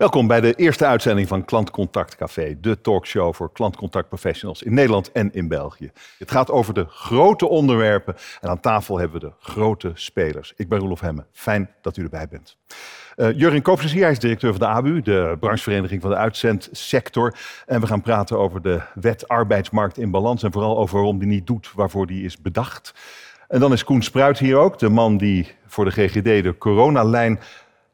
Welkom bij de eerste uitzending van Klantcontact Café, de talkshow voor klantcontactprofessionals in Nederland en in België. Het gaat over de grote onderwerpen en aan tafel hebben we de grote spelers. Ik ben Roelof Hemme, fijn dat u erbij bent. Uh, Jurgen Koops is hier, hij is directeur van de ABU, de branchevereniging van de uitzendsector. En we gaan praten over de wet arbeidsmarkt in balans en vooral over waarom die niet doet waarvoor die is bedacht. En dan is Koen Spruit hier ook, de man die voor de GGD de coronalijn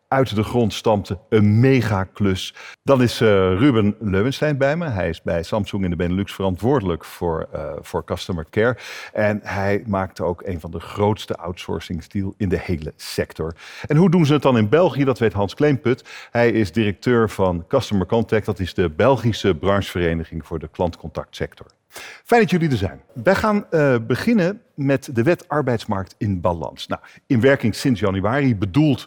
uit de grond stampte. Een megaklus. Dan is uh, Ruben Leuwenstein bij me. Hij is bij Samsung in de Benelux verantwoordelijk voor, uh, voor customer care. En hij maakte ook een van de grootste outsourcing deal in de hele sector. En hoe doen ze het dan in België? Dat weet Hans Kleinput. Hij is directeur van Customer Contact. Dat is de Belgische branchevereniging voor de klantcontactsector. Fijn dat jullie er zijn. Wij gaan uh, beginnen met de wet arbeidsmarkt in balans. Nou, in werking sinds januari bedoeld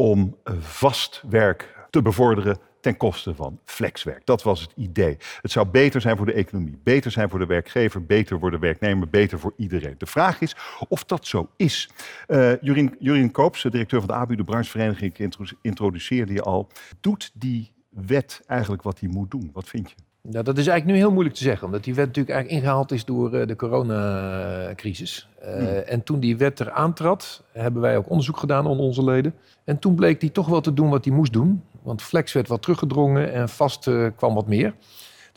om vast werk te bevorderen ten koste van flexwerk. Dat was het idee. Het zou beter zijn voor de economie, beter zijn voor de werkgever, beter voor de werknemer, beter voor iedereen. De vraag is of dat zo is. Uh, Jurien, Jurien Koops, directeur van de ABU, de branchevereniging, introduceerde je al. Doet die wet eigenlijk wat hij moet doen? Wat vind je? Nou, dat is eigenlijk nu heel moeilijk te zeggen, omdat die wet natuurlijk eigenlijk ingehaald is door uh, de coronacrisis. Uh, hmm. En toen die wet er aantrad, hebben wij ook onderzoek gedaan onder onze leden. En toen bleek die toch wel te doen wat hij moest doen. Want flex werd wat teruggedrongen en vast uh, kwam wat meer.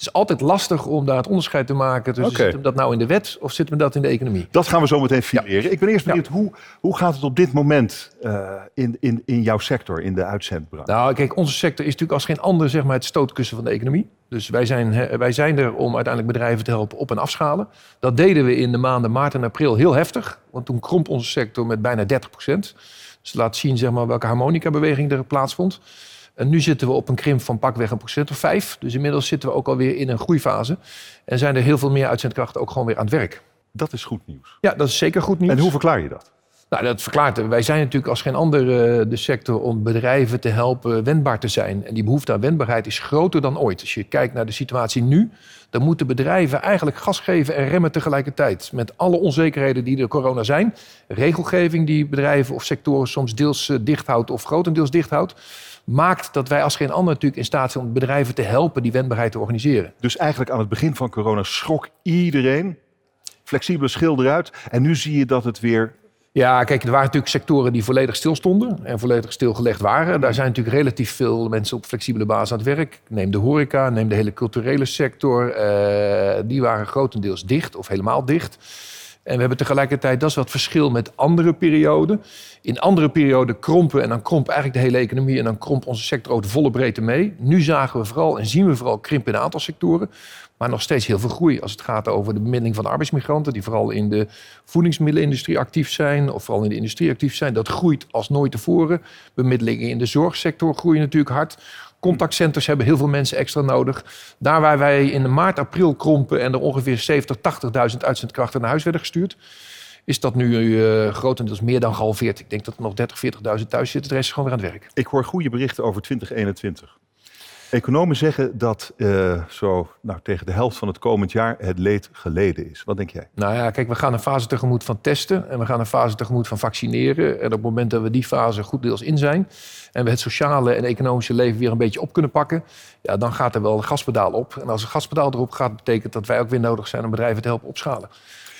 Het is altijd lastig om daar het onderscheid te maken tussen okay. zit hem dat nou in de wet of zit hem dat in de economie. Dat gaan we zo meteen fileren. Ja. Ik ben eerst benieuwd, ja. hoe, hoe gaat het op dit moment uh, in, in, in jouw sector, in de uitzendbranche? Nou, kijk, onze sector is natuurlijk als geen ander zeg maar, het stootkussen van de economie. Dus wij zijn, wij zijn er om uiteindelijk bedrijven te helpen op- en afschalen. Dat deden we in de maanden maart en april heel heftig. Want toen kromp onze sector met bijna 30 procent. Dus laat zien zeg maar, welke harmonica-beweging er plaatsvond. En nu zitten we op een krimp van pakweg een procent of vijf. Dus inmiddels zitten we ook alweer in een groeifase. En zijn er heel veel meer uitzendkrachten ook gewoon weer aan het werk. Dat is goed nieuws. Ja, dat is zeker goed nieuws. En hoe verklaar je dat? Nou, dat verklaart. Wij zijn natuurlijk als geen ander uh, de sector om bedrijven te helpen wendbaar te zijn. En die behoefte aan wendbaarheid is groter dan ooit. Als je kijkt naar de situatie nu, dan moeten bedrijven eigenlijk gas geven en remmen tegelijkertijd. Met alle onzekerheden die er corona zijn. Regelgeving die bedrijven of sectoren soms deels uh, dicht houdt of grotendeels dicht houdt maakt dat wij als geen ander natuurlijk in staat zijn om bedrijven te helpen die wendbaarheid te organiseren. Dus eigenlijk aan het begin van corona schrok iedereen. Flexibele schil eruit. En nu zie je dat het weer ja, kijk, er waren natuurlijk sectoren die volledig stilstonden en volledig stilgelegd waren. Daar zijn natuurlijk relatief veel mensen op flexibele basis aan het werk. Neem de horeca, neem de hele culturele sector. Uh, die waren grotendeels dicht of helemaal dicht. En we hebben tegelijkertijd, dat is wat verschil met andere perioden. In andere perioden krompen en dan kromp eigenlijk de hele economie en dan kromp onze sector ook de volle breedte mee. Nu zagen we vooral en zien we vooral krimp in een aantal sectoren. Maar nog steeds heel veel groei als het gaat over de bemiddeling van arbeidsmigranten, die vooral in de voedingsmiddelenindustrie actief zijn, of vooral in de industrie actief zijn. Dat groeit als nooit tevoren. Bemiddelingen in de zorgsector groeien natuurlijk hard. Contactcenters hebben heel veel mensen extra nodig. Daar waar wij in maart, april krompen en er ongeveer 70, 80.000 uitzendkrachten naar huis werden gestuurd, is dat nu uh, grotendeels meer dan gehalveerd. Ik denk dat er nog 30, 40.000 thuis zitten. De rest is gewoon weer aan het werk. Ik hoor goede berichten over 2021. Economen zeggen dat uh, zo nou, tegen de helft van het komend jaar het leed geleden is. Wat denk jij? Nou ja, kijk, we gaan een fase tegemoet van testen en we gaan een fase tegemoet van vaccineren. En op het moment dat we die fase goed deels in zijn en we het sociale en economische leven weer een beetje op kunnen pakken, ja, dan gaat er wel een gaspedaal op. En als een gaspedaal erop gaat, betekent dat wij ook weer nodig zijn om bedrijven te helpen opschalen.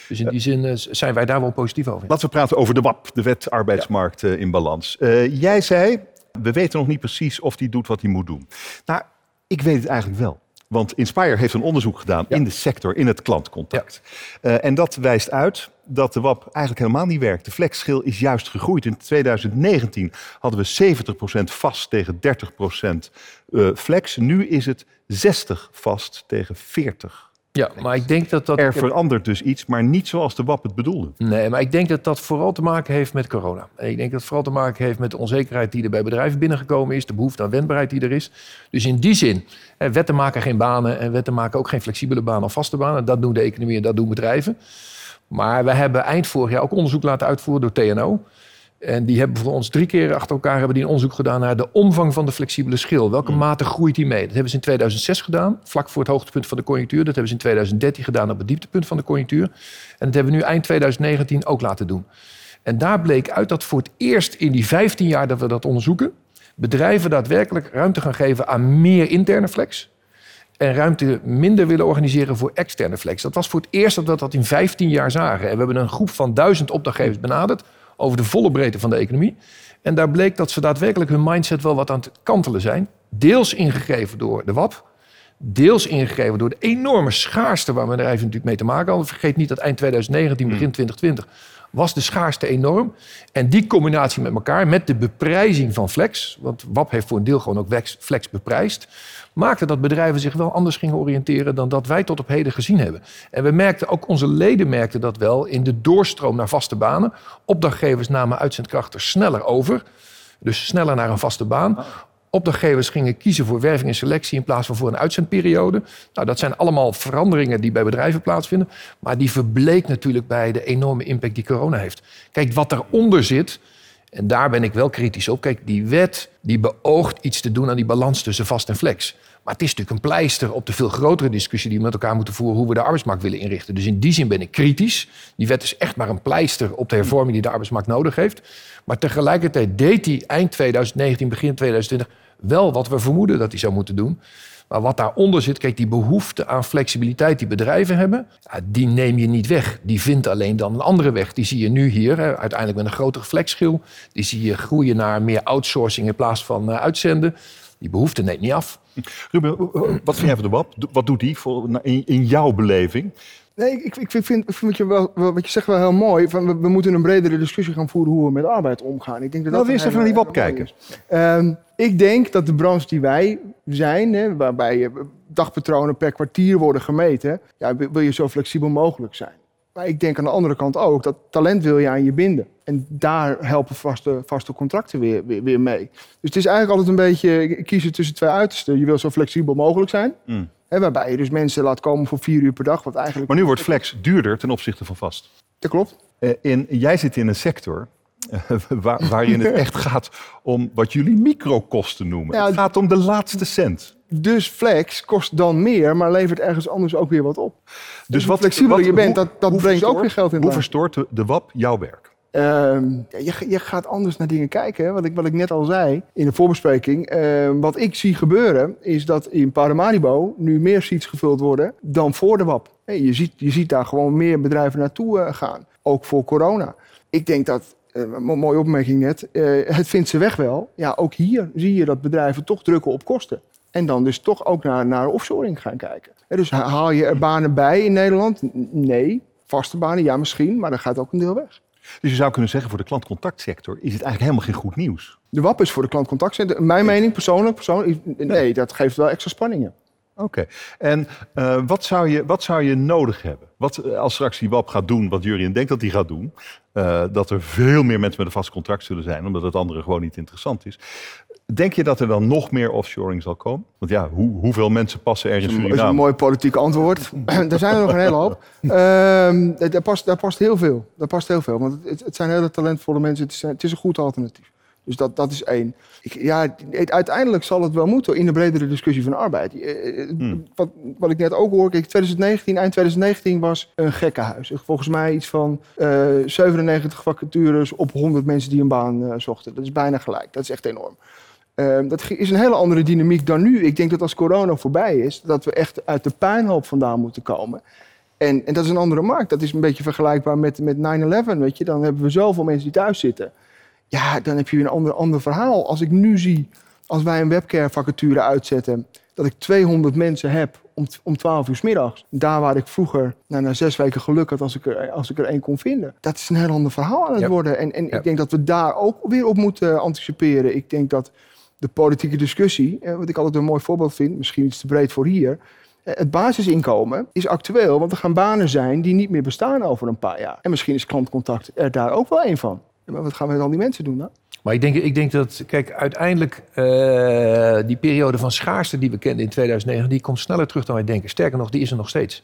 Dus in die zin uh, zijn wij daar wel positief over. Laten we praten over de WAP, de Wet Arbeidsmarkt uh, in Balans. Uh, jij zei, we weten nog niet precies of die doet wat hij moet doen. Nou, ik weet het eigenlijk wel. Want Inspire heeft een onderzoek gedaan ja. in de sector, in het klantcontact. Ja. Uh, en dat wijst uit dat de WAP eigenlijk helemaal niet werkt. De flexschil is juist gegroeid. In 2019 hadden we 70% vast tegen 30% uh, flex. Nu is het 60 vast tegen 40. Ja, maar ik denk dat dat... Er verandert dus iets, maar niet zoals de WAP het bedoelde. Nee, maar ik denk dat dat vooral te maken heeft met corona. En ik denk dat het vooral te maken heeft met de onzekerheid die er bij bedrijven binnengekomen is. De behoefte aan wendbaarheid die er is. Dus in die zin, wetten maken geen banen en wetten maken ook geen flexibele banen of vaste banen. Dat doen de economie en dat doen bedrijven. Maar we hebben eind vorig jaar ook onderzoek laten uitvoeren door TNO. En die hebben voor ons drie keer achter elkaar hebben die een onderzoek gedaan naar de omvang van de flexibele schil. Welke mate groeit die mee? Dat hebben ze in 2006 gedaan, vlak voor het hoogtepunt van de conjunctuur. Dat hebben ze in 2013 gedaan op het dieptepunt van de conjunctuur. En dat hebben we nu eind 2019 ook laten doen. En daar bleek uit dat voor het eerst in die 15 jaar dat we dat onderzoeken, bedrijven daadwerkelijk ruimte gaan geven aan meer interne flex. En ruimte minder willen organiseren voor externe flex. Dat was voor het eerst dat we dat in 15 jaar zagen. En we hebben een groep van duizend opdrachtgevers benaderd over de volle breedte van de economie. En daar bleek dat ze daadwerkelijk hun mindset wel wat aan het kantelen zijn. Deels ingegeven door de WAP. Deels ingegeven door de enorme schaarste waar bedrijven natuurlijk mee te maken hadden. Vergeet niet dat eind 2019, begin 2020 was de schaarste enorm. En die combinatie met elkaar, met de beprijzing van flex... want WAP heeft voor een deel gewoon ook flex beprijsd... maakte dat bedrijven zich wel anders gingen oriënteren... dan dat wij tot op heden gezien hebben. En we merkten, ook onze leden merkten dat wel... in de doorstroom naar vaste banen. Opdrachtgevers namen uitzendkrachten sneller over... Dus sneller naar een vaste baan. Opdrachtgevers gingen kiezen voor werving en selectie in plaats van voor een uitzendperiode. Nou, dat zijn allemaal veranderingen die bij bedrijven plaatsvinden. Maar die verbleek natuurlijk bij de enorme impact die corona heeft. Kijk, wat daaronder zit, en daar ben ik wel kritisch op. Kijk, die wet die beoogt iets te doen aan die balans tussen vast en flex. Maar het is natuurlijk een pleister op de veel grotere discussie die we met elkaar moeten voeren hoe we de arbeidsmarkt willen inrichten. Dus in die zin ben ik kritisch. Die wet is echt maar een pleister op de hervorming die de arbeidsmarkt nodig heeft. Maar tegelijkertijd deed hij eind 2019, begin 2020 wel wat we vermoeden dat hij zou moeten doen. Maar wat daaronder zit, kijk, die behoefte aan flexibiliteit die bedrijven hebben, die neem je niet weg. Die vindt alleen dan een andere weg. Die zie je nu hier, uiteindelijk met een grotere flexschil. Die zie je groeien naar meer outsourcing in plaats van uh, uitzenden. Die behoefte neemt niet af. Ruben, wat vind jij van de WAP? Wat doet die voor, in jouw beleving? Nee, ik, ik vind, vind, je wel, wat je zegt wel heel mooi. Van we, we, moeten een bredere discussie gaan voeren hoe we met arbeid omgaan. Ik denk dat nou, dat eerst even naar die WAP kijken. Um, ik denk dat de branche die wij zijn, hè, waarbij dagpatronen per kwartier worden gemeten, ja, wil je zo flexibel mogelijk zijn. Maar ik denk aan de andere kant ook dat talent wil je aan je binden. En daar helpen vaste, vaste contracten weer, weer, weer mee. Dus het is eigenlijk altijd een beetje kiezen tussen twee uitersten. Je wil zo flexibel mogelijk zijn. Mm. Hè, waarbij je dus mensen laat komen voor vier uur per dag. Wat eigenlijk maar nu wordt flex duurder ten opzichte van vast. Dat klopt. Uh, in, jij zit in een sector waar, waarin het echt gaat om wat jullie microkosten noemen. Ja, het gaat om de laatste cent. Dus flex kost dan meer, maar levert ergens anders ook weer wat op. Dus, dus wat flexibeler je bent, dat, dat brengt ook weer geld in. Hoe verstoort de, de WAP jouw werk? Uh, je, je, gaat anders naar dingen kijken. Wat, ik, wat ik net al zei in de voorbespreking. Uh, wat ik zie gebeuren is dat in Paramaribo nu meer seats gevuld worden dan voor de WAP. Hey, je, ziet, je ziet daar gewoon meer bedrijven naartoe uh, gaan. Ook voor corona. Ik denk dat uh, mooie opmerking net. Uh, het vindt ze weg wel. Ja, ook hier zie je dat bedrijven toch drukken op kosten. En dan dus toch ook naar, naar offshoring gaan kijken. dus haal je er banen bij in Nederland? Nee. Vaste banen, ja misschien, maar dan gaat ook een deel weg. Dus je zou kunnen zeggen, voor de klantcontactsector is het eigenlijk helemaal geen goed nieuws. De WAP is voor de klantcontactsector, mijn mening persoonlijk, persoonlijk nee, dat geeft wel extra spanningen. Oké. En uh, wat, zou je, wat zou je nodig hebben? Wat, eh, als straks die WAP gaat doen wat Jurien denkt dat hij gaat doen, uh, dat er veel meer mensen met een vast contract zullen zijn, omdat het andere gewoon niet interessant is. Denk je dat er dan nog meer offshoring zal komen? Want ja, hoe, hoeveel mensen passen er in Suriname? Dat is een mooi politiek antwoord. er zijn er nog een hele hoop. Uh, daar, past, daar past heel veel. Daar past heel veel. Want het, het zijn hele talentvolle mensen. Het is, het is een goed alternatief. Dus dat, dat is één. Ik, ja, uiteindelijk zal het wel moeten in de bredere discussie van arbeid. Eh, eh, hmm. Wat, wat ik net ook hoor, kijk, 2019, eind 2019 was een gekkenhuis. Volgens mij iets van uh, eh, 97 vacatures op 100 mensen die een baan uh, zochten. Dat is bijna gelijk. Dat is echt enorm. Uh, dat is een hele andere dynamiek dan nu. Ik denk dat als corona voorbij is, dat we echt uit de puinhoop vandaan moeten komen. En, en dat is een andere markt. Dat is een beetje vergelijkbaar met, met 9-11, weet je. Dan hebben we zoveel mensen die thuis zitten. Ja, dan heb je weer een ander, ander verhaal. Als ik nu zie, als wij een webcare vacature uitzetten, dat ik 200 mensen heb om, om 12 uur s middags. Daar waar ik vroeger nou, na zes weken geluk had als ik er, als ik er één kon vinden. Dat is een heel ander verhaal aan het worden. En, en ik denk dat we daar ook weer op moeten anticiperen. Ik denk dat de politieke discussie, eh, wat ik altijd een mooi voorbeeld vind, misschien iets te breed voor hier. Eh, het basisinkomen is actueel, want er gaan banen zijn die niet meer bestaan over een paar jaar. En misschien is klantcontact er daar ook wel een van. Maar wat gaan we met al die mensen doen dan? Maar ik denk, ik denk dat, kijk, uiteindelijk uh, die periode van schaarste die we kenden in 2009, die komt sneller terug dan wij denken. Sterker nog, die is er nog steeds.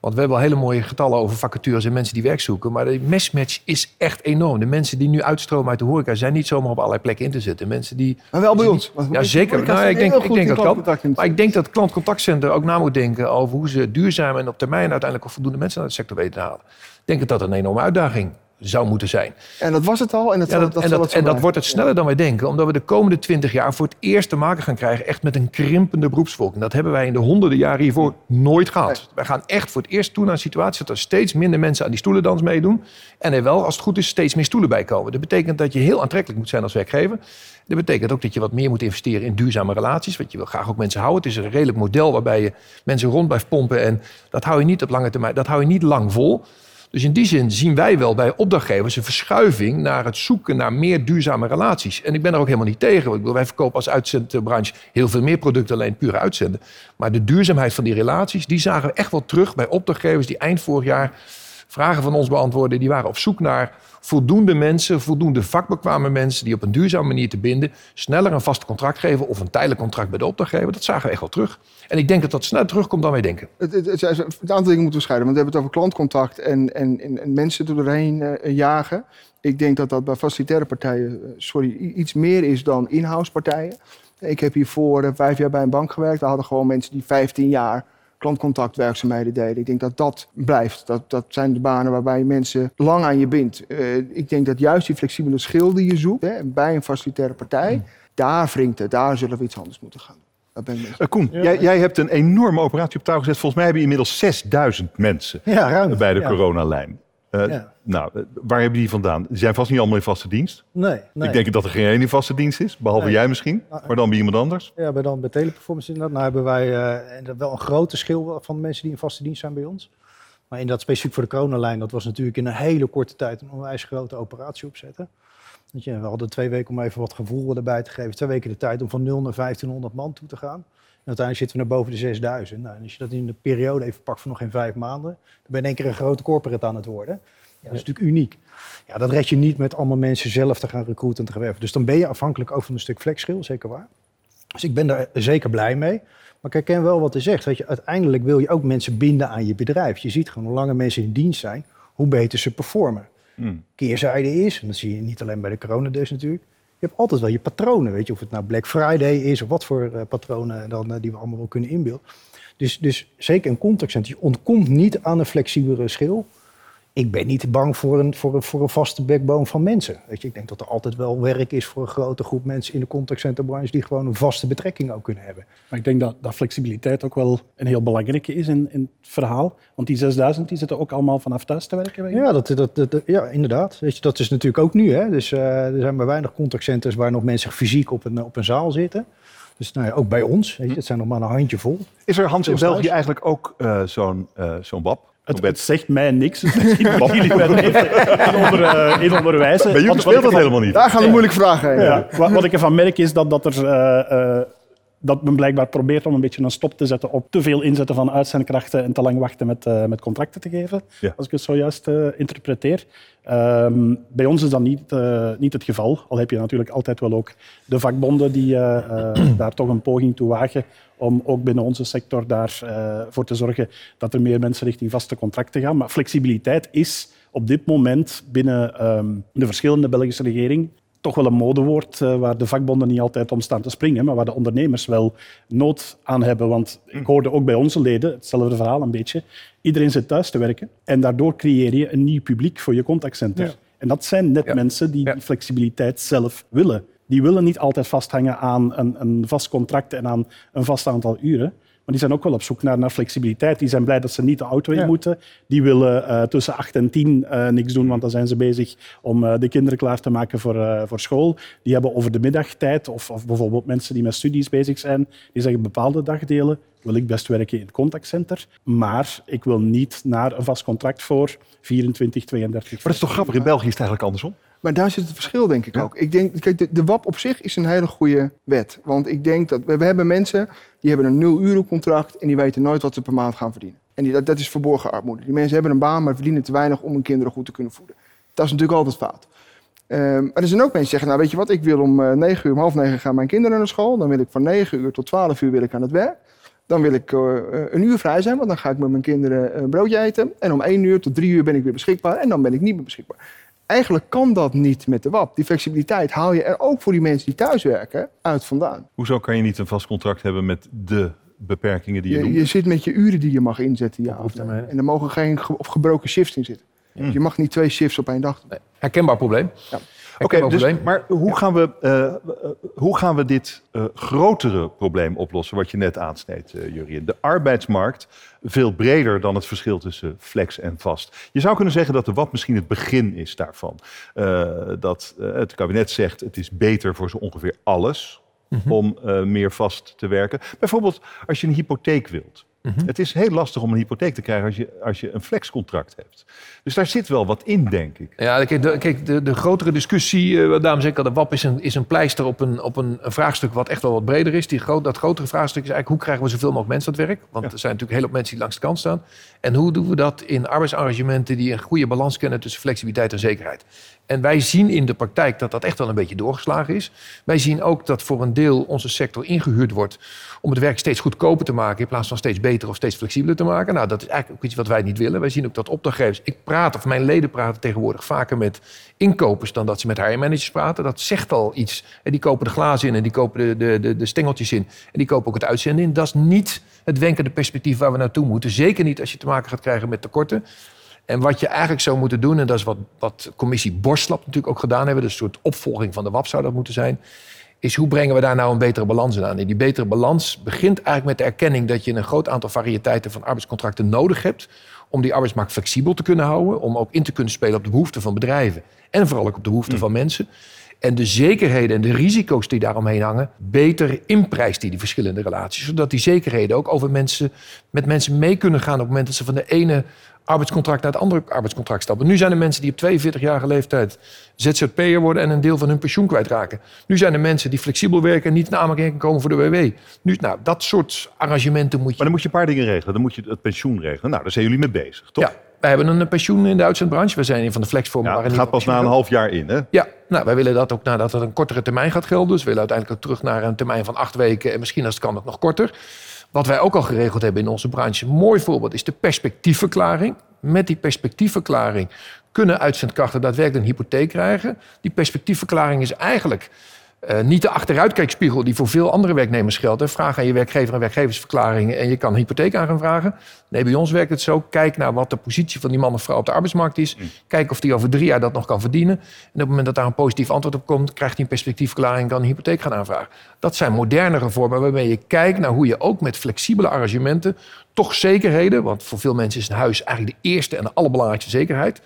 Want we hebben al hele mooie getallen over vacatures en mensen die werk zoeken. Maar de mismatch is echt enorm. De mensen die nu uitstromen uit de horeca zijn niet zomaar op allerlei plekken in te zetten. Mensen die. Maar wel bij ons. Ja, zeker. Nou, ik denk, ik denk dat kan. Maar ik denk dat het klantcontactcentrum ook na moet denken over hoe ze duurzaam en op termijn uiteindelijk voldoende mensen naar de sector weten te halen. Ik denk dat dat een enorme uitdaging zou moeten zijn. En dat was het al. En dat, Ja, zal- dat, en en wordt het sneller dan wij denken, omdat we de komende twintig jaar voor het eerst te maken gaan krijgen echt met een krimpende beroepsvolking. Dat hebben wij in de honderden jaren hiervoor nooit gehad. Wij gaan echt voor het eerst toe naar een situatie dat er steeds minder mensen aan die stoelendans meedoen. En er wel, als het goed is, steeds meer stoelen bij komen. Dat betekent dat je heel aantrekkelijk moet zijn als werkgever. Dat betekent ook dat je wat meer moet investeren in duurzame relaties. Want je wil graag ook mensen houden. Het is een redelijk model waarbij je mensen rond blijft pompen. En dat hou je niet op lange termijn, dat hou je niet lang vol. Dus in die zin zien wij wel bij opdrachtgevers een verschuiving naar het zoeken naar meer duurzame relaties. En ik ben er ook helemaal niet tegen. want Ik bedoel, wij verkopen als uitzendbranche heel veel meer producten alleen puur uitzenden. Maar de duurzaamheid van die relaties, die zagen we echt wel terug bij opdrachtgevers die eind vorig jaar vragen van ons beantwoorden. Die waren op zoek naar voldoende mensen, voldoende vakbekwame mensen die op een duurzame manier te binden, sneller een vast contract geven of een tijdelijk contract bij de opdrachtgever. Dat zagen we echt wel terug. En ik denk dat dat sneller terugkomt dan wij denken. Het, het, het, het aantal dingen moeten we scheiden. Want we hebben het over klantcontact en, en, en, en mensen er doorheen eh, jagen. Ik denk dat dat bij facilitaire partijen eh, sorry, iets meer is dan in-house partijen. Ik heb hiervoor eh, vijf jaar bij een bank gewerkt. Daar hadden gewoon mensen die 15 jaar klantcontactwerkzaamheden deden. Ik denk dat dat blijft. Dat, dat zijn de banen waarbij je mensen lang aan je bindt. Eh, ik denk dat juist die flexibele schil die je zoekt hè, bij een facilitaire partij, daar wringt het. Daar zullen we iets anders moeten gaan doen. Eh, Koen, jij, jij hebt een enorme operatie op touw gezet. Volgens mij hebben je inmiddels 6000 mensen Ja, ruim. bij de ja. coronalijn. Eh, Ja. Nou, eh, waar hebben die vandaan? Die zijn vast niet allemaal in vaste dienst. Nee, nee. Ik denk dat er geen één in vaste dienst is, behalve Nee. jij misschien. Ah, Maar dan bij iemand anders. Ja, bij dan bij Teleperformance inderdaad. Nou hebben wij eh, wel een grote schil van mensen die in vaste dienst zijn bij ons. Maar in dat specifiek voor de coronalijn, dat was natuurlijk in een hele korte tijd een onwijs grote operatie opzetten. We hadden twee weken om even wat gevoel erbij te geven. Twee weken de tijd om van 0 naar 1500 man toe te gaan. Uiteindelijk zitten we naar boven de 6000. Nou, en als je dat in de periode even pakt van nog geen vijf maanden, dan ben je in één keer een grote corporate aan het worden. Ja, dat is natuurlijk uniek. Ja, dat red je niet met allemaal mensen zelf te gaan recruiten en te gaan werven. Dus dan ben je afhankelijk ook van een stuk flexschil, zeker waar. Dus ik ben daar zeker blij mee. Maar ik herken wel wat hij zegt. Weet je, uiteindelijk wil je ook mensen binden aan je bedrijf. Je ziet gewoon hoe langer mensen in dienst zijn, hoe beter ze performen. Hmm. Keerzijde is, en dat zie je niet alleen bij de coronadays natuurlijk. Je hebt altijd wel je patronen, weet je. Of het nou Black Friday is of wat voor eh, patronen dan, eh, die we allemaal wel kunnen inbeelden. Dus, dus zeker een contactcenter, je ontkomt niet aan een flexibelere schil. Ik ben niet bang voor een, voor, een, voor een vaste backbone van mensen. Weet je, ik denk dat er altijd wel werk is voor een grote groep mensen in de contactcenterbranche die gewoon een vaste betrekking ook kunnen hebben. Maar ik denk dat, dat flexibiliteit ook wel een heel belangrijke is in, in het verhaal. Want die 6000 die zitten ook allemaal vanaf thuis te werken. Ja, dat, dat, dat, dat- ja inderdaad. Weet je, dat is natuurlijk ook nu. Hè? Dus eh, er zijn maar weinig contactcenters waar nog mensen fysiek op een, op een zaal zitten. Dus nou ja, ook bij ons. Weet je, het zijn nog maar een handjevol. Is er Hans in België eigenlijk ook eh, zo'n eh zo'n WAP? Het, zegt mij niks. Dus misschien dat jullie mij even in, onder, eh, in onderwijzen. Bij jullie speelt dat helemaal niet. Daar gaan de moeilijke vragen heen. Ja, wat, wat ik ervan merk is dat, dat, er, eh, eh, dat men blijkbaar probeert om een beetje een stop te zetten op te veel inzetten van uitzendkrachten en te lang wachten met, eh, met contracten te geven, Ja. als ik het zojuist eh, interpreteer. Ehm, bij ons is dat niet, eh, niet het geval, al heb je natuurlijk altijd wel ook de vakbonden die eh, eh, daar toch een poging toe wagen om ook binnen onze sector daarvoor voor te zorgen dat er meer mensen richting vaste contracten gaan. Maar flexibiliteit is op dit moment binnen ehm, de verschillende Belgische regering toch wel een modewoord eh, waar de vakbonden niet altijd om staan te springen, maar waar de ondernemers wel nood aan hebben. Want ik hoorde ook bij onze leden hetzelfde verhaal een beetje. Iedereen zit thuis te werken en daardoor creëer je een nieuw publiek voor je contactcenter. Ja. En dat zijn net Ja. mensen die die flexibiliteit zelf willen. Die willen niet altijd vasthangen aan een, een vast contract en aan een vast aantal uren. Maar die zijn ook wel op zoek naar, naar flexibiliteit. Die zijn blij dat ze niet de auto in Ja. moeten. Die willen eh, tussen 8 en 10 eh, niks doen, want dan zijn ze bezig om eh, de kinderen klaar te maken voor, eh, voor school. Die hebben over de middagtijd, of, of bijvoorbeeld mensen die met studies bezig zijn, die zeggen bepaalde dagdelen wil ik best werken in het contactcenter, maar ik wil niet naar een vast contract voor 24, 32. Maar dat is toch grappig, in België is het eigenlijk andersom. Maar daar zit het verschil, denk ik ook. Ik denk, kijk, de, de WAP op zich is een hele goede wet. Want ik denk dat we, we hebben mensen die hebben een nul uren contract en die weten nooit wat ze per maand gaan verdienen. En die, dat, dat is verborgen armoede. Die mensen hebben een baan, maar verdienen te weinig om hun kinderen goed te kunnen voeden. Dat is natuurlijk altijd fout. Ehm, maar er zijn ook mensen die zeggen, nou weet je wat, ik wil om eh, negen uur, om half negen gaan mijn kinderen naar school. Dan wil ik van negen uur tot twaalf uur wil ik aan het werk. Dan wil ik eh, eh, een uur vrij zijn, want dan ga ik met mijn kinderen een broodje eten. En om één uur tot drie uur ben ik weer beschikbaar en dan ben ik niet meer beschikbaar. Eigenlijk kan dat niet met de WAP. Die flexibiliteit haal je er ook voor die mensen die thuiswerken uit vandaan. Hoezo kan je niet een vast contract hebben met de beperkingen die je, Je, noemt? je zit met je uren die je mag inzetten, ja of nee. hoofdtermijn. En er mogen geen ge- of gebroken shifts in zitten. Je mag niet twee shifts op één dag. Nee, herkenbaar probleem. Ja. Oké, dus, maar hoe gaan we, eh, eh, hoe gaan we dit eh, grotere probleem oplossen, wat je net aansneed, eh Jurien? De arbeidsmarkt, veel breder dan het verschil tussen flex en vast. Je zou kunnen zeggen dat de wat misschien het begin is daarvan. Dat het kabinet zegt het is beter voor zo ongeveer alles om eh, meer vast te werken. Bijvoorbeeld als je een hypotheek wilt. Het is heel lastig om een hypotheek te krijgen als je, als je een flexcontract hebt. Dus daar zit wel wat in, denk ik. Ja, kijk, de, kijk, de, de grotere discussie, eh, zeg ik al, de WAP is een, is een pleister op, een, op een, een vraagstuk wat echt wel wat breder is. Die groot, dat grotere vraagstuk is eigenlijk hoe krijgen we zoveel mogelijk mensen aan het werk? Want er zijn natuurlijk heel veel mensen die langs de kant staan. En hoe doen we dat in arbeidsarrangementen die een goede balans kennen tussen flexibiliteit en zekerheid? En wij zien in de praktijk dat dat echt wel een beetje doorgeslagen is. Wij zien ook dat voor een deel onze sector ingehuurd wordt om het werk steeds goedkoper te maken in plaats van steeds beter of steeds flexibeler te maken. Nou, dat is eigenlijk ook iets wat wij niet willen. Wij zien ook dat opdrachtgevers, ik praat of mijn leden praten tegenwoordig vaker met inkopers dan dat ze met HR-managers praten. Dat zegt al iets. En die kopen de glazen in en die kopen de, de, de, de stengeltjes in en die kopen ook het uitzenden in. Dat is niet het wenkende perspectief waar we naartoe moeten. Zeker niet als je te maken gaat krijgen met tekorten. En wat je eigenlijk zou moeten doen, en dat is wat, wat commissie Borslap natuurlijk ook gedaan hebben, dus een soort opvolging van de WAP zou dat moeten zijn, is hoe brengen we daar nou een betere balans in aan? En die betere balans begint eigenlijk met de erkenning dat je een groot aantal variëteiten van arbeidscontracten nodig hebt om die arbeidsmarkt flexibel te kunnen houden, om ook in te kunnen spelen op de behoeften van bedrijven en vooral ook op de behoeften van mensen. En de zekerheden en de risico's die daaromheen hangen, beter inprijst die, die verschillende relaties. Zodat die zekerheden ook over mensen, met mensen mee kunnen gaan op het moment dat ze van de ene arbeidscontract naar het andere arbeidscontract stappen. Nu zijn er mensen die op 42-jarige leeftijd ZZP'er worden en een deel van hun pensioen kwijtraken. Nu zijn er mensen die flexibel werken en niet in aanmerking komen voor de WW. Nu, nou, dat soort arrangementen moet je... Maar dan moet je een paar dingen regelen. Dan moet je het pensioen regelen. Nou, daar zijn jullie mee bezig, toch? Ja, wij hebben een pensioen in de uitzendbranche. We zijn een van de flexvormen. Ja, het gaat pas na een half jaar in, hè? Ja, nou, wij willen dat ook nadat het een kortere termijn gaat gelden. Dus we willen uiteindelijk terug naar een termijn van acht weken. En misschien als het kan ook nog korter. Wat wij ook al geregeld hebben in onze branche. Een mooi voorbeeld is de perspectiefverklaring. Met die perspectiefverklaring kunnen uitzendkrachten daadwerkelijk een hypotheek krijgen. Die perspectiefverklaring is eigenlijk eh, niet de achteruitkijkspiegel die voor veel andere werknemers geldt. Hè. Vraag aan je werkgever een werkgeversverklaring en je kan een hypotheek aan gaan vragen. Nee, bij ons werkt het zo. Kijk naar wat de positie van die man of vrouw op de arbeidsmarkt is. Kijk of die over drie jaar dat nog kan verdienen. En op het moment dat daar een positief antwoord op komt, krijgt hij een perspectiefverklaring en kan een hypotheek gaan aanvragen. Dat zijn modernere vormen waarmee je kijkt naar hoe je ook met flexibele arrangementen toch zekerheden, want voor veel mensen is een huis eigenlijk de eerste en de allerbelangrijkste zekerheid,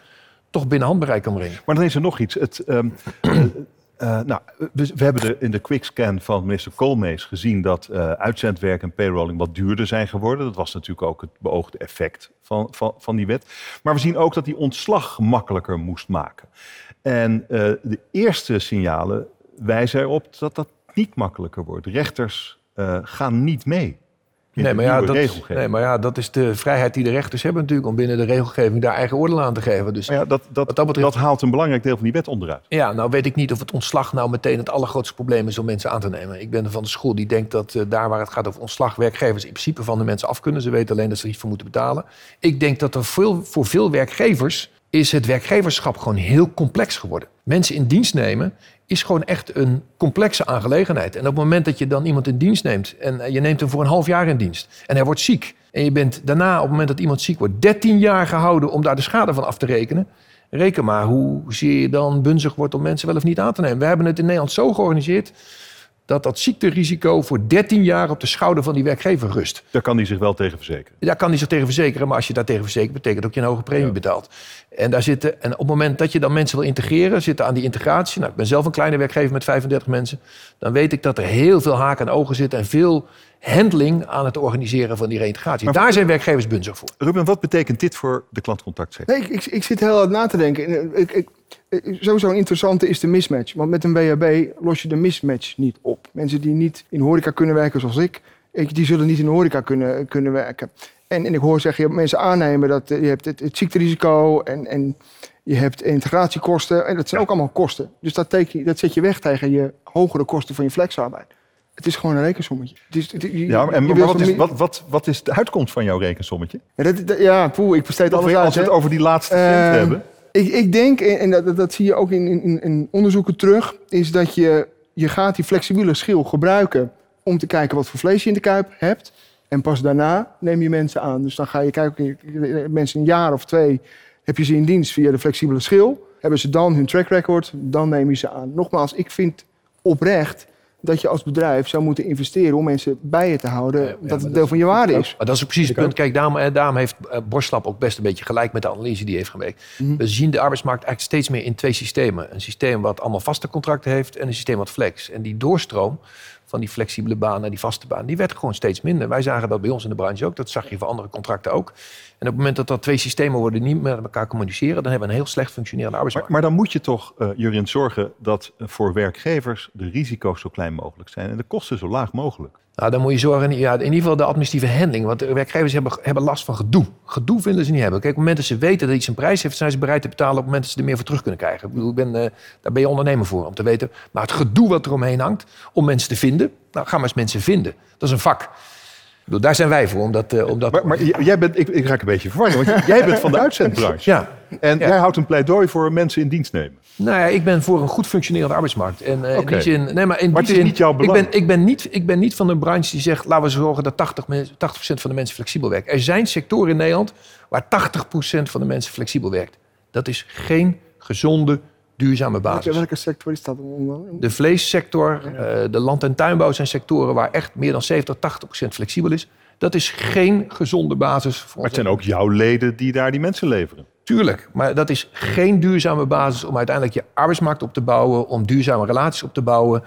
toch binnen handbereik kan brengen. Maar dan is er nog iets. Het, ehm, eh, nou, we, hebben de, in de quickscan van minister Koolmees gezien dat eh, uitzendwerk en payrolling wat duurder zijn geworden. Dat was natuurlijk ook het beoogde effect van, van, van die wet. Maar we zien ook dat die ontslag makkelijker moest maken. En eh, de eerste signalen wijzen erop dat dat niet makkelijker wordt. Rechters gaan niet mee. Nee maar, ja, dat, nee, maar ja, dat is de vrijheid die de rechters hebben natuurlijk om binnen de regelgeving daar eigen oordeel aan te geven. Dus ja, dat, dat, dat betreft- dat haalt een belangrijk deel van die wet onderuit. Ja, nou weet ik niet of het ontslag nou meteen het allergrootste probleem is om mensen aan te nemen. Ik ben van de school die denkt dat eh, daar waar het gaat over ontslag, werkgevers in principe van de mensen af kunnen. Ze weten alleen dat ze er iets voor moeten betalen. Ik denk dat er veel, voor veel werkgevers is het werkgeverschap gewoon heel complex geworden. Mensen in dienst nemen is gewoon echt een complexe aangelegenheid. En op het moment dat je dan iemand in dienst neemt en eh, je neemt hem voor een half jaar in dienst en hij wordt ziek. En je bent daarna, op het moment dat iemand ziek wordt, 13 jaar gehouden om daar de schade van af te rekenen. Reken maar hoe zeer je dan bunzig wordt om mensen wel of niet aan te nemen. We hebben het in Nederland zo georganiseerd dat dat ziekterisico voor 13 jaar op de schouder van die werkgever rust. Daar kan hij zich wel tegen verzekeren. Daar kan hij zich tegen verzekeren, maar als je daar tegen verzekert, betekent dat je een hoge premie betaalt. En, daar zitten, en op het moment dat je dan mensen wil integreren, zitten aan die integratie. Nou, ik ben zelf een kleine werkgever met 35 mensen. Dan weet ik dat er heel veel haken en ogen zitten en veel handling aan het organiseren van die reïntegratie. Maar- daar zijn werkgevers bunzig voor. Ruben, wat betekent dit voor de klantcontactsector? Nee, ik, ik, ik zit heel hard na te denken. En, eh, Ik, ik, ik- sowieso een interessante is de mismatch. Want met een WHB los je de mismatch niet op. Mensen die niet in horeca kunnen werken zoals ik, die zullen niet in de horeca kunnen, kunnen werken. En, en ik hoor zeggen, je hebt mensen aannemen dat eh, je hebt het, het ziekterisico en, en je hebt integratiekosten. En dat zijn ook allemaal kosten. Dus dat, teken, dat zet je weg tegen je hogere kosten van je flexarbeid. Het is gewoon een rekensommetje. Het is, het- je- Ja, en, wat, is, wat, wat, wat is de uitkomst van jouw rekensommetje? Ja, dat, dat- ja poeh, ik besteed alles uit. als we het over die laatste cent Ehm, hebben. Ik, ik denk, en dat, dat- zie je ook in, in, in onderzoeken terug, is dat je, je gaat die flexibele schil gebruiken om te kijken wat voor vlees je in de kuip hebt. En pas daarna neem je mensen aan. Dus dan ga je kijken, mensen een jaar of twee Heb je ze in dienst via de flexibele schil, hebben ze dan hun track record, dan neem je ze aan. Nogmaals, ik vind oprecht dat je als bedrijf zou moeten investeren om mensen bij je te houden, ja, dat het deel van je waarde is. Maar dat is precies het punt. Kijk, daarom, eh, daarom heeft eh, Borslap ook best een beetje gelijk met de analyse die hij heeft gemaakt. Mhm. We zien de arbeidsmarkt eigenlijk steeds meer in twee systemen. Een systeem wat allemaal vaste contracten heeft en een systeem wat flex. En die doorstroom van die flexibele baan naar die vaste baan, die werd gewoon steeds minder. Wij zagen dat bij ons in de branche ook. Dat zag je voor andere contracten ook. En op het moment dat dat twee systemen worden niet meer met elkaar communiceren, dan hebben we een heel slecht functionerende arbeidsmarkt. maar dan moet je toch, eh Jurien, zorgen dat eh, voor werkgevers de risico's zo klein mogelijk zijn en de kosten zo laag mogelijk. Nou, dan moet je zorgen, ja, in ieder geval de administratieve handling. Want de werkgevers hebben, hebben last van gedoe. Gedoe vinden ze niet hebben. Kijk, op het moment dat ze weten dat iets een prijs heeft, zijn ze bereid te betalen op het moment dat ze er meer voor terug kunnen krijgen. Ik bedoel, ik ben, eh, daar ben je ondernemer voor, om te weten. Maar het gedoe wat er omheen hangt, om mensen te vinden. Nou, ga maar eens mensen vinden. Dat is een vak. Ik bedoel, daar zijn wij voor, omdat... eh, omdat Maar, maar jij bent, ik, ik raak een beetje verwarring, want jij bent van de uitzendbranche. ja, En Ja. jij houdt een pleidooi voor mensen in dienst nemen. Nou ja, ik ben voor een goed functionerende arbeidsmarkt. En eh, in Oké. die zin, nee, maar in Maar die het is zin, niet jouw ik belang. ben, ik, ben niet, ik ben niet van een branche die zegt, laten we zorgen dat 80, men- 80% van de mensen flexibel werken. Er zijn sectoren in Nederland waar 80% van de mensen flexibel werkt. Dat is geen gezonde, duurzame Welke, basis. welke sector is dat? dan? De vleessector, eh, de land- en tuinbouw zijn sectoren waar echt meer dan 70, 80% flexibel is. Dat is geen gezonde basis voor Maar het zijn ook jouw leden die daar die mensen leveren. Tuurlijk, maar dat is geen duurzame basis om uiteindelijk je arbeidsmarkt op te bouwen, om duurzame relaties op te bouwen,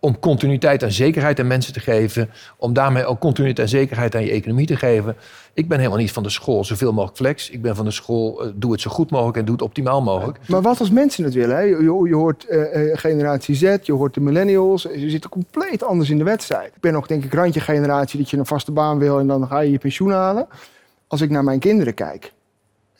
om continuïteit en zekerheid aan mensen te geven, om daarmee ook continuïteit en zekerheid aan je economie te geven. Ik ben helemaal niet van de school zoveel mogelijk flex. Ik ben van de school eh, doe het zo goed mogelijk en doe het optimaal mogelijk. Maar wat als mensen het willen? Hè? Je, hoort eh, eh, generatie Z, je hoort de millennials. Ze zitten compleet anders in de wedstrijd. Ik ben nog denk ik randje generatie dat je een vaste baan wil en dan ga je je pensioen halen. Als ik naar mijn kinderen kijk,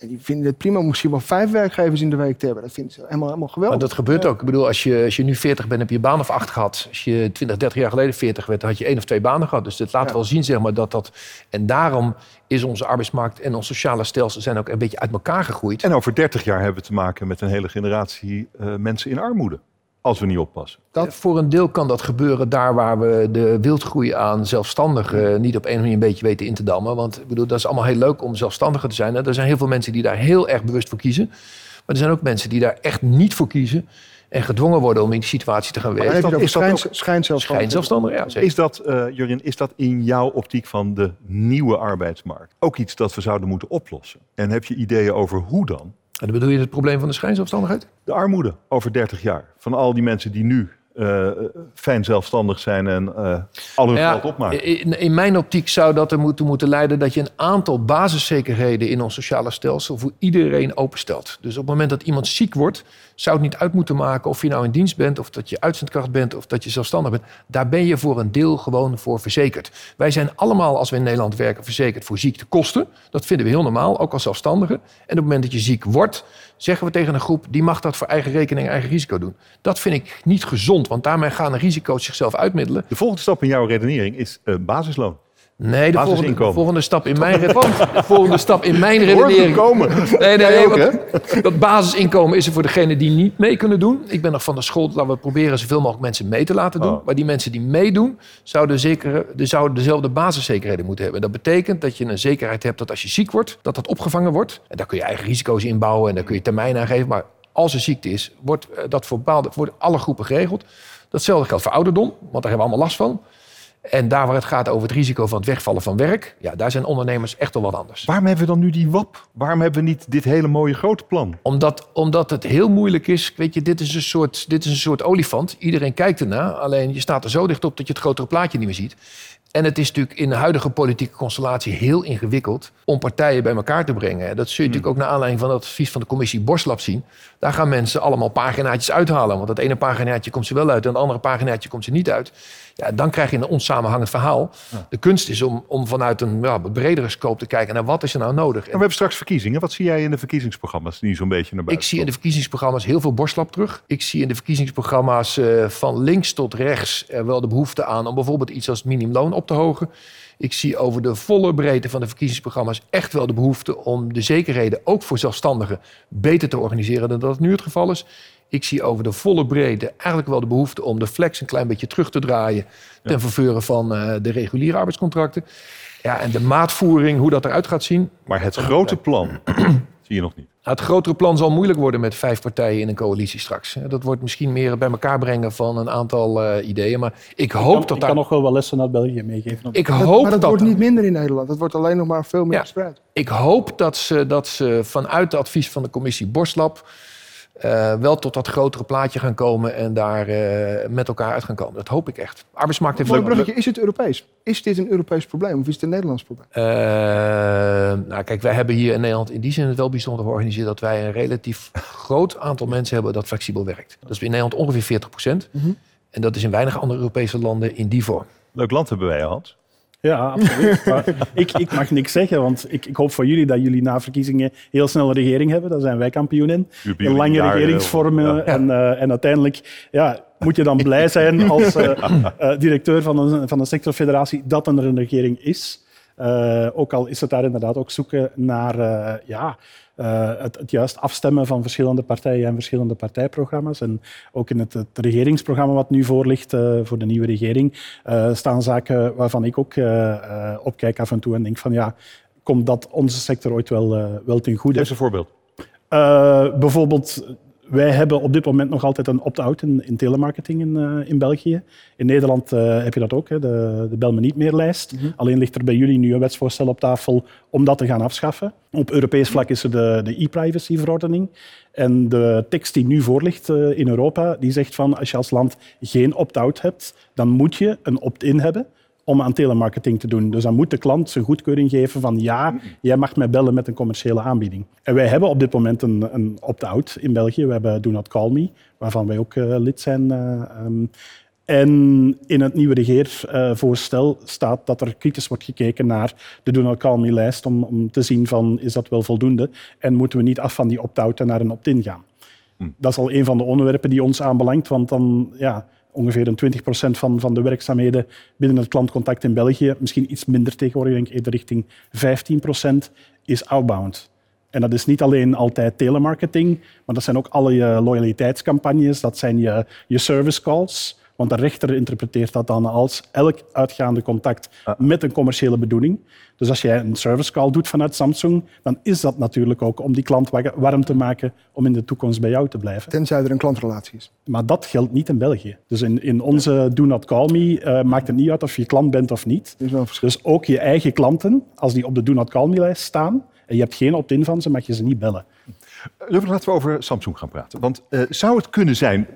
en die vinden het prima om misschien wel vijf werkgevers in de week te hebben. Dat vinden ze helemaal, helemaal geweldig. Maar dat gebeurt ook. Ik bedoel, als je, als je nu 40 bent, heb je een baan of acht gehad. Als je 20, 30 jaar geleden 40 werd, dan had je één of twee banen gehad. Dus dit laat Ja. wel zien, zeg maar, dat dat... En daarom is onze arbeidsmarkt en ons sociale stelsel zijn ook een beetje uit elkaar gegroeid. En over 30 jaar hebben we te maken met een hele generatie eh, mensen in armoede. Als we niet oppassen. Dat- Voor een deel kan dat gebeuren daar waar we de wildgroei aan zelfstandigen niet op een manier een beetje weten in te dammen. Want ik bedoel, dat is allemaal heel leuk om zelfstandiger te zijn. En er zijn heel veel mensen die daar heel erg bewust voor kiezen. Maar er zijn ook mensen die daar echt niet voor kiezen. En gedwongen worden om in die situatie te gaan werken. is dat schijnzelfstandig. Schijnzelfstandig, ja. Zeker. Is dat, eh Jurien, is dat in jouw optiek van de nieuwe arbeidsmarkt ook iets dat we zouden moeten oplossen? En heb je ideeën over hoe dan? En dan bedoel je het probleem van de schijnzelfstandigheid? De armoede over 30 jaar. Van al die mensen die nu eh, fijn zelfstandig zijn en eh al hun geld opmaken. in, in mijn optiek zou dat er moeten, moeten leiden dat je een aantal basiszekerheden in ons sociale stelsel voor iedereen openstelt. Dus op het moment dat iemand ziek wordt, zou het niet uit moeten maken of je nou in dienst bent, of dat je uitzendkracht bent, of dat je zelfstandig bent. Daar ben je voor een deel gewoon voor verzekerd. Wij zijn allemaal, als we in Nederland werken, verzekerd voor ziektekosten. Dat vinden we heel normaal, ook als zelfstandigen. En op het moment dat je ziek wordt, zeggen we tegen een groep, die mag dat voor eigen rekening en eigen risico doen. Dat vind ik niet gezond, want daarmee gaan de risico's zichzelf uitmiddelen. De volgende stap in jouw redenering is eh, basisloon. Nee, de volgende, de volgende stap in mijn, de volgende stap in mijn redenering. komen. Nee, nee, nee, ook, dat basisinkomen is er voor degenen die niet mee kunnen doen. Ik ben nog van de school, laten we proberen zoveel mogelijk mensen mee te laten doen. Oh. Maar die mensen die meedoen, zouden, zeker, de, zouden dezelfde basiszekerheden moeten hebben. Dat betekent dat je een zekerheid hebt dat als je ziek wordt, dat dat opgevangen wordt. En daar kun je eigen risico's inbouwen en daar kun je termijn aan geven. Maar als er ziekte is, wordt eh, dat voor bepaalde, voor alle groepen geregeld. Datzelfde geldt voor ouderdom, want daar hebben we allemaal last van. En daar waar het gaat over het risico van het wegvallen van werk, ja, daar zijn ondernemers echt wel wat anders. Waarom hebben we dan nu die WAP? Waarom hebben we niet dit hele mooie grote plan? Omdat, omdat het heel moeilijk is. Weet je, dit is, een soort, dit is een soort olifant. Iedereen kijkt ernaar. Alleen je staat er zo dicht op dat je het grotere plaatje niet meer ziet. En het is natuurlijk in de huidige politieke constellatie heel ingewikkeld om partijen bij elkaar te brengen. En Dat zul je natuurlijk ook naar aanleiding van het advies van de commissie Borslab zien. Daar gaan mensen allemaal paginaatjes uithalen. Want dat ene paginaatje komt ze wel uit en het andere paginaatje komt ze niet uit. Ja, dan krijg je een onsamenhangend verhaal. De kunst is om, om vanuit een ja, bredere scope te kijken naar wat is er nou nodig. Maar we hebben straks verkiezingen. Wat zie jij in de verkiezingsprogramma's die zo'n beetje naar buiten Ik zie in de verkiezingsprogramma's heel veel borstlap terug. Ik zie in de verkiezingsprogramma's eh, van links tot rechts wel de behoefte aan om bijvoorbeeld iets als het minimumloon op te hogen. Ik zie over de volle breedte van de verkiezingsprogramma's echt wel de behoefte om de zekerheden ook voor zelfstandigen beter te organiseren dan dat nu het geval is. Ik zie over de volle breedte eigenlijk wel de behoefte om de flex een klein beetje terug te draaien ten verveuren van eh, de reguliere arbeidscontracten. Ja, en de maatvoering, hoe dat eruit gaat zien, Maar het grote plan, Zie je nog niet. Nou, het grotere plan zal moeilijk worden met vijf partijen in een coalitie straks. Dat wordt misschien meer bij elkaar brengen van een aantal eh, ideeën. Maar ik hoop kan, dat ik daar... kan nog wel wat lessen uit België meegeven. op Ik Dat- hoop maar dat, dat, wordt niet minder in Nederland. Dat wordt alleen nog maar veel meer Ja. verspreid. ik hoop dat ze, dat ze vanuit het advies van de commissie Borslab... eh, wel tot dat grotere plaatje gaan komen en daar eh, met elkaar uit gaan komen. Dat hoop ik echt. Arbeidsmarkt heeft Mooi bruggetje. Is het Europees? Is dit een Europees probleem of is het een Nederlands probleem? Eh, nou, kijk, wij hebben hier in Nederland in die zin het wel bijzonder georganiseerd dat wij een relatief groot aantal mensen hebben dat flexibel werkt. Dat is in Nederland ongeveer 40 procent. Mhm. En dat is in weinig andere Europese landen in die vorm. Leuk land hebben wij, Hans. Ja, absoluut. Maar ik, ik mag niks zeggen, want ik, ik hoop voor jullie dat jullie na verkiezingen heel snel een regering hebben. Daar zijn wij kampioen in. Een lange jaren, regeringsvormen. ja. En, eh, en uiteindelijk ja, moet je dan blij zijn als eh, eh, directeur van een, van een sectorfederatie dat er een regering is. Ook al is het daar inderdaad ook zoeken naar ja, eh, het, het juist afstemmen van verschillende partijen en verschillende partijprogramma's. En ook in het, het regeringsprogramma wat nu voor ligt eh, voor de nieuwe regering, eh, staan zaken waarvan ik ook opkijk af en toe en denk van ja, komt dat onze sector ooit wel, wel ten goede? Geef een voorbeeld. Bijvoorbeeld, wij hebben op dit moment nog altijd een opt-out in, in telemarketing in, eh, in België. In Nederland eh, heb je dat ook, hè, de, de Bel me niet meer lijst. Alleen ligt er bij jullie nu een wetsvoorstel op tafel om dat te gaan afschaffen. Op Europees vlak is er de, de e-privacy-verordening. En de tekst die nu voor ligt eh, in Europa, die zegt van als je als land geen opt-out hebt, dan moet je een opt-in hebben om aan telemarketing te doen. Dus dan moet de klant zijn goedkeuring geven van ja, jij mag mij bellen met een commerciële aanbieding. En wij hebben op dit moment een, een opt-out in België. We hebben Do Not Call Me, waarvan wij ook eh, lid zijn. eh, ehm. en in het nieuwe regeervoorstel staat dat er kritisch wordt gekeken naar de Do Not Call Me-lijst om, om te zien van is dat wel voldoende en moeten we niet af van die opt-out en naar een opt-in gaan. Dat is al een van de onderwerpen die ons aanbelangt, want dan ja, ongeveer een 20% van, van de werkzaamheden binnen het klantcontact in België, misschien iets minder tegenwoordig, denk ik eerder richting 15%, is outbound. En dat is niet alleen altijd telemarketing, maar dat zijn ook alle je loyaliteitscampagnes, dat zijn je, je service calls. Want de rechter interpreteert dat dan als elk uitgaande contact met een commerciële bedoeling. Dus als jij een service call doet vanuit Samsung, dan is dat natuurlijk ook om die klant wa- warm te maken om in de toekomst bij jou te blijven. Tenzij er een klantrelatie is. Maar dat geldt niet in België. Dus in, in onze Do Not Call Me eh, maakt het niet uit of je klant bent of niet. Is wel. Dus ook je eigen klanten, als die op de Do Not Call Me-lijst staan en je hebt geen opt-in van ze, mag je ze niet bellen. Laten we over Samsung gaan praten. Want eh, zou het kunnen zijn,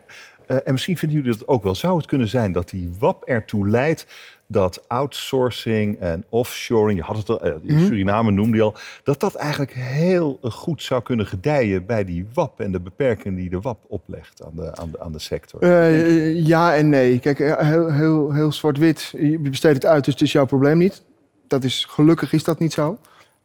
eh, en misschien vinden jullie dat ook wel, zou het kunnen zijn dat die WAP ertoe leidt dat outsourcing en offshoring, je had het al, eh, Suriname noemde je al, dat dat eigenlijk heel goed zou kunnen gedijen bij die WAP en de beperkingen die de WAP oplegt aan de, aan de, aan de sector. Eh, ja en nee. Kijk, eh, heel, heel, heel zwart-wit. Je besteedt het uit, dus het is jouw probleem niet. Dat is, gelukkig is dat niet zo.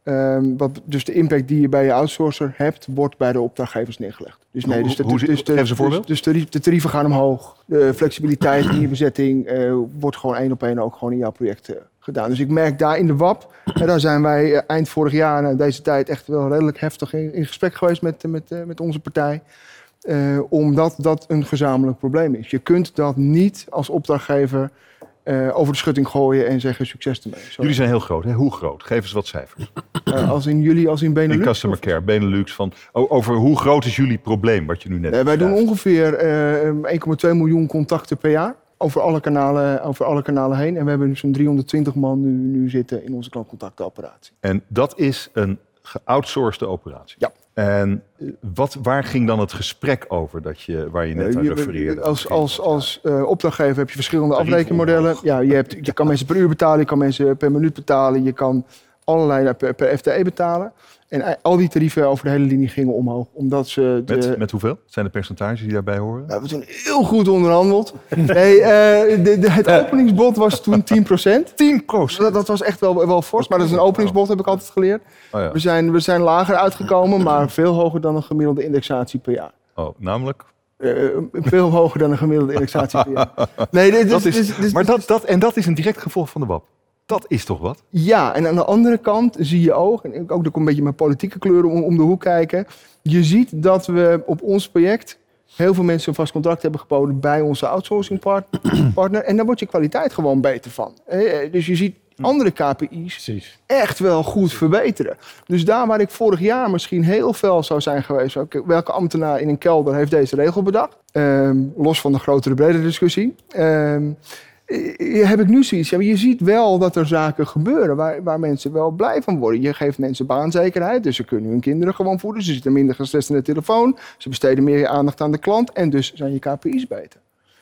Ehm, wat, dus de impact die je bij je outsourcer hebt, wordt bij de opdrachtgevers neergelegd. Dus nee, dus de, hoe dus de. Dus, tarieven gaan omhoog. De flexibiliteit in je bezetting eh, wordt gewoon één op één ook gewoon in jouw project eh, gedaan. Dus ik merk daar in de WAP, en daar zijn wij eh, eind vorig jaar en deze tijd echt wel redelijk heftig in, in gesprek geweest met, met, met onze partij. Omdat dat een gezamenlijk probleem is. Je kunt dat niet als opdrachtgever eh, over de schutting gooien en zeggen succes ermee. Zo, Jullie zijn heel groot, hè? hoe groot? Geef eens wat cijfers. eh, als in jullie, als in Benelux. In customer of- care, Benelux, van, over hoe groot is jullie probleem, wat je nu net Nee, wij doen ongeveer eh, 1,2 miljoen contacten per jaar. Over alle, kanalen, over alle kanalen heen. En we hebben zo'n 320 man nu, nu zitten in onze klantcontactoperatie. En dat is een geoutsourced operatie. Ja. En eh, wat, waar ging dan het gesprek over dat je, waar je net Eh, aan refereerde? Als, als, als eh, opdrachtgever heb je verschillende afrekenmodellen. Ja, je, hebt, je kan mensen per uur betalen, je kan mensen per minuut betalen, je kan allerlei per, per FTE betalen. En eh, al die tarieven over de hele linie gingen omhoog. Omdat ze de, met, met hoeveel? Zijn de percentages die daarbij horen? We hebben toen heel goed onderhandeld. Nee, eh, de, de, het openingsbod was toen 10%. 10 Dat, dat was echt wel, wel fors, maar dat is een openingsbod, heb ik altijd geleerd. Oh, ja. We zijn, we zijn lager uitgekomen, maar veel hoger dan een gemiddelde indexatie per jaar. oh, namelijk? Eh, veel hoger dan een gemiddelde indexatie per jaar. Nee, dit, is, dit- dit- maar dat, dat, en dat is een direct gevolg van de WAP. Dat is toch wat? Ja, en aan de andere kant zie je ook, en ook komt een beetje mijn politieke kleuren om, om de hoek kijken. Je ziet dat we op ons project heel veel mensen een vast contract hebben geboden bij onze outsourcing part- partner. En daar wordt je kwaliteit gewoon beter van. Dus je ziet andere KPI's Precies. echt wel goed verbeteren. Dus daar waar ik vorig jaar misschien heel fel zou zijn geweest. Welke ambtenaar in een kelder heeft deze regel bedacht? Ehm, los van de grotere, bredere discussie. Ehm, eh, heb ik nu zoiets. Ja, je ziet wel dat er zaken gebeuren waar, waar mensen wel blij van worden. Je geeft mensen baanzekerheid, dus ze kunnen hun kinderen gewoon voeden. Ze zitten minder gestrest in de telefoon. Ze besteden meer aandacht aan de klant en dus zijn je KPI's beter.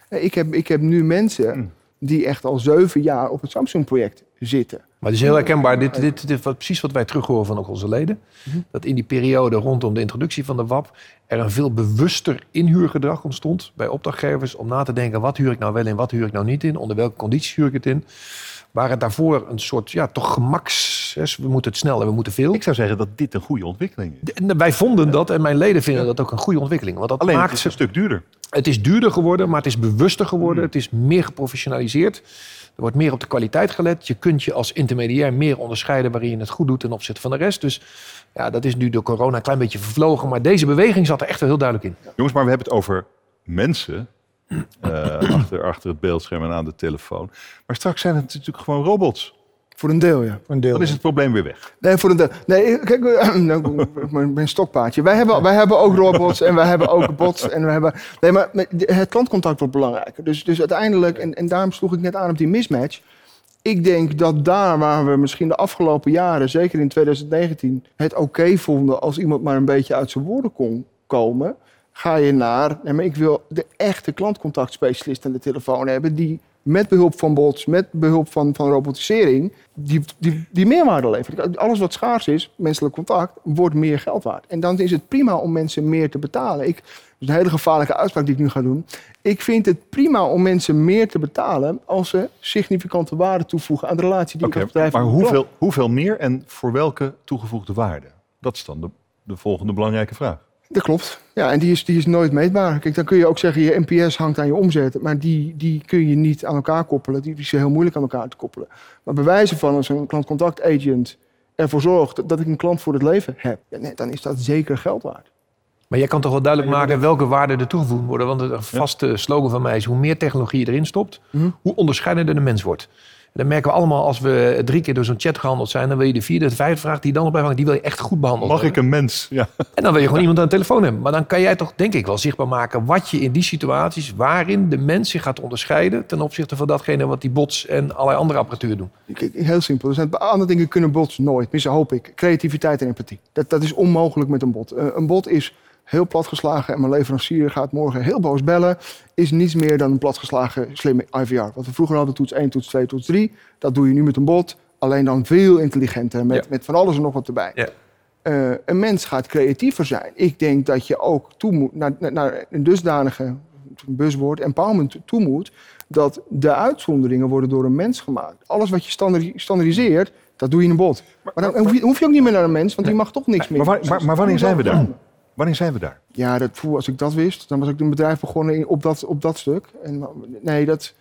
Eh, Ik heb, ik heb nu mensen die echt al zeven jaar op het Samsung-project zitten. Maar het is heel herkenbaar. Dit, dit, dit, wat, precies wat wij terug horen van ook onze leden. Dat in die periode rondom de introductie van de WAP... er een veel bewuster inhuurgedrag ontstond bij opdrachtgevers... om na te denken, wat huur ik nou wel in, wat huur ik nou niet in? Onder welke condities huur ik het in? Waar het daarvoor een soort, ja, toch gemaks... hè, We moeten het snel en we moeten veel. Ik zou zeggen dat dit een goede ontwikkeling is. De- Wij vonden dat en mijn leden vinden dat ook een goede ontwikkeling. Want dat Alleen het maakt is ze een stuk duurder. het is duurder geworden, maar het is bewuster geworden. Het is meer geprofessionaliseerd. Er wordt meer op de kwaliteit gelet. Je kunt je als intermediair meer onderscheiden waarin je het goed doet ten opzichte van de rest. Dus ja, dat is nu door corona een klein beetje vervlogen. Maar deze beweging zat er echt wel heel duidelijk in. Jongens, maar we hebben het over mensen eh, achter, achter het beeldscherm en aan de telefoon. Maar straks zijn het natuurlijk gewoon robots. Voor een deel, ja. Voor een deel. Dan is het probleem weer weg. Nee, voor een deel. Nee, kijk, eh, nou, mijn, mijn stokpaardje. Wij hebben, wij hebben ook robots en wij hebben ook bots. En we hebben, nee, maar het klantcontact wordt belangrijker. Dus, dus uiteindelijk, en, en daarom sloeg ik net aan op die mismatch. Ik denk dat daar waar we misschien de afgelopen jaren, zeker in 2019, het oké vonden als iemand maar een beetje uit zijn woorden kon komen, ga je naar, nee, maar ik wil de echte klantcontactspecialist aan de telefoon hebben, die met behulp van bots, met behulp van, van robotisering, die, die, die meerwaarde levert. Alles wat schaars is, menselijk contact, wordt meer geld waard. En dan is het prima om mensen meer te betalen. Ik, dat is een hele gevaarlijke uitspraak die ik nu ga doen. Ik vind het prima om mensen meer te betalen als ze significante waarde toevoegen aan de relatie die ik als bedrijf maar hoeveel, hoeveel meer en voor welke toegevoegde waarde? Dat is dan de, de volgende belangrijke vraag. Dat klopt. Ja, en die is, die is nooit meetbaar. Kijk, dan kun je ook zeggen, je NPS hangt aan je omzet. Maar die, die kun je niet aan elkaar koppelen. Die is heel moeilijk aan elkaar te koppelen. Maar bij wijze van als een klantcontactagent ervoor zorgt dat ik een klant voor het leven heb. Ja, nee, dan is dat zeker geld waard. Maar jij kan toch wel duidelijk maken welke waarden er toegevoegd worden. Want een vaste slogan van mij is: hoe meer technologie je erin stopt, Mhm. hoe onderscheidender de mens wordt. Dan merken we allemaal als we drie keer door zo'n chat gehandeld zijn, dan wil je de vierde, de vijfde vraag die dan op blijft hangen, die wil je echt goed behandeld Mag ik een mens? Ja. En dan wil je gewoon iemand aan de telefoon hebben. Maar dan kan jij toch denk ik wel zichtbaar maken wat je in die situaties, waarin de mens zich gaat onderscheiden ten opzichte van datgene wat die bots en allerlei andere apparatuur doen. Heel simpel. Er zijn andere dingen kunnen bots nooit. Tenminste, hoop ik. Creativiteit en empathie. Dat, dat is onmogelijk met een bot. Eh, een bot is heel platgeslagen en mijn leverancier gaat morgen heel boos bellen. Is niets meer dan een platgeslagen slimme IVR. Wat we vroeger hadden, toets 1, toets 2, toets 3. Dat doe je nu met een bot. Alleen dan veel intelligenter. Met, Ja. met van alles en nog wat erbij. Ja. Eh, een mens gaat creatiever zijn. Ik denk dat je ook toe moet naar, naar- een dusdanige een buzzwoord, empowerment toe moet, dat de uitzonderingen worden door een mens gemaakt. Alles wat je standaard- standaardiseert, dat doe je in een bot. Maar dan hoef je, hoef je ook niet meer naar een mens, want die mag toch niks meer. Maar, waar- maar, maar wanneer zijn we daar? Wanneer zijn we daar? Ja, dat, voel- als ik dat wist, dan was ik een bedrijf begonnen in- op dat, op dat stuk. En, nee, dat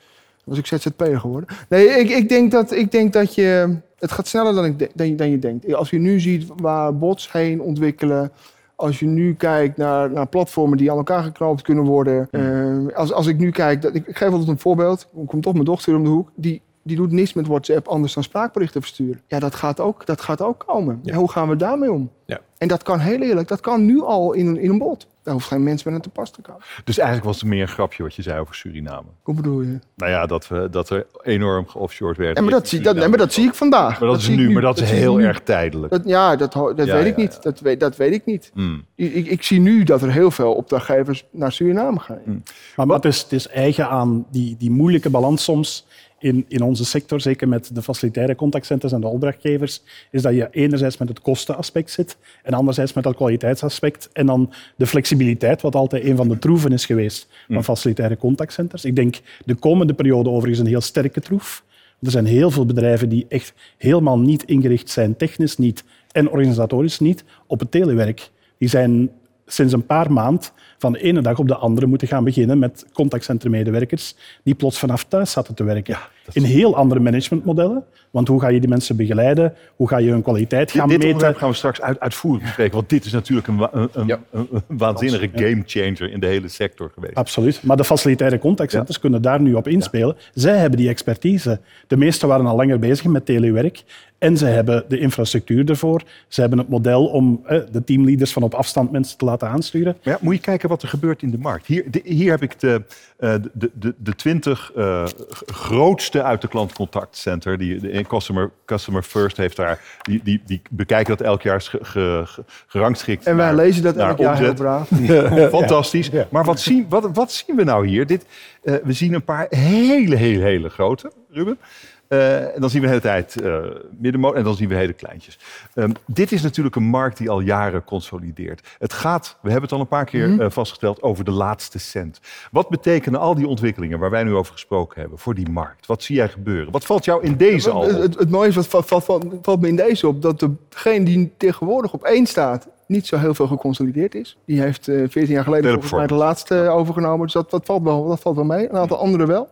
was ik ZZP'er geworden. Nee, ik, ik, denk dat, ik denk dat je... Het gaat sneller dan, ik, dan, je, dan je denkt. Als je nu ziet waar bots heen ontwikkelen... Als je nu kijkt naar, naar platformen die aan elkaar geknoopt kunnen worden. eh, als, als ik nu kijk, dat, ik, ik geef altijd een voorbeeld. Dan komt toch mijn dochter om de hoek. Die, die doet niks met WhatsApp anders dan spraakberichten versturen. Ja, dat gaat ook, dat gaat ook komen. Ja. En hoe gaan we daarmee om? Ja. En dat kan heel eerlijk, dat kan nu al in een, in een bot. Daar hoeft geen mens meer aan te pas te komen. Dus eigenlijk was het meer een grapje wat je zei over Suriname. Hoe bedoel je? Nou ja, dat, we, dat er enorm geoffshored werd. En maar, dat zie, dat, nee, maar dat zie ik vandaag. Maar dat, is nu, maar dat is heel erg tijdelijk. Dat, ja, dat, dat Ja, weet ja, ik niet. ja. Dat, weet, dat weet ik niet. Hmm. Ik, ik, ik zie nu dat er heel veel opdrachtgevers naar Suriname gaan. Maar, maar het, is, het is eigen aan die, die moeilijke balans soms in, in onze sector, zeker met de facilitaire contactcenters en de opdrachtgevers, is dat je enerzijds met het kostenaspect zit en anderzijds met het kwaliteitsaspect en dan de flexibiliteit, wat altijd een van de troeven is geweest van facilitaire contactcenters. Ik denk de komende periode overigens een heel sterke troef. Er zijn heel veel bedrijven die echt helemaal niet ingericht zijn, technisch niet en organisatorisch niet, op het telewerk. Die zijn sinds een paar maanden van de ene dag op de andere moeten gaan beginnen met contactcentermedewerkers die plots vanaf thuis zaten te werken. in heel andere managementmodellen. Want hoe ga je die mensen begeleiden? Hoe ga je hun kwaliteit gaan dit meten? onderwerp gaan we straks uit, uitvoerig bespreken. Want dit is natuurlijk een, een, een, Ja. een- een waanzinnige gamechanger in de hele sector geweest. Absoluut. Maar de facilitaire contactcenters kunnen daar nu op inspelen. Zij hebben die expertise. De meesten waren al langer bezig met telewerk. En ze hebben de infrastructuur ervoor. Ze hebben het model om eh, de teamleaders van op afstand mensen te laten aansturen. Maar ja, moet je kijken wat er gebeurt in de markt. Hier, de- hier heb ik de, eh, de, de, de 20 eh, grootste uit de klantcontactcenter. Die, de Customer, Customer First heeft daar. Die, die, die bekijken dat elk jaar ge, ge- ge- gerangschikt. En wij naar- lezen dat elk jaar heel braaf. Fantastisch. Maar wat zien, wat, wat zien we nou hier? Dit, eh, we zien een paar hele, hele, hele grote, Ruben. Eh, en dan zien we de hele tijd middenmo en dan zien we hele kleintjes. Ehm, dit is natuurlijk een markt die al jaren consolideert. Het gaat, we hebben het al een paar keer eh, vastgesteld, over de laatste cent. Wat betekenen al die ontwikkelingen waar wij nu over gesproken hebben voor die markt? Wat zie jij gebeuren? Wat valt jou in deze al Het, het, het mooie is, wat valt, valt, valt, valt me in deze op, dat degene die tegenwoordig op één staat, niet zo heel veel geconsolideerd is. Die heeft eh 14 jaar geleden volgens mij de laatste overgenomen. Dus dat, dat, valt wel, dat valt wel mee. Een aantal anderen wel.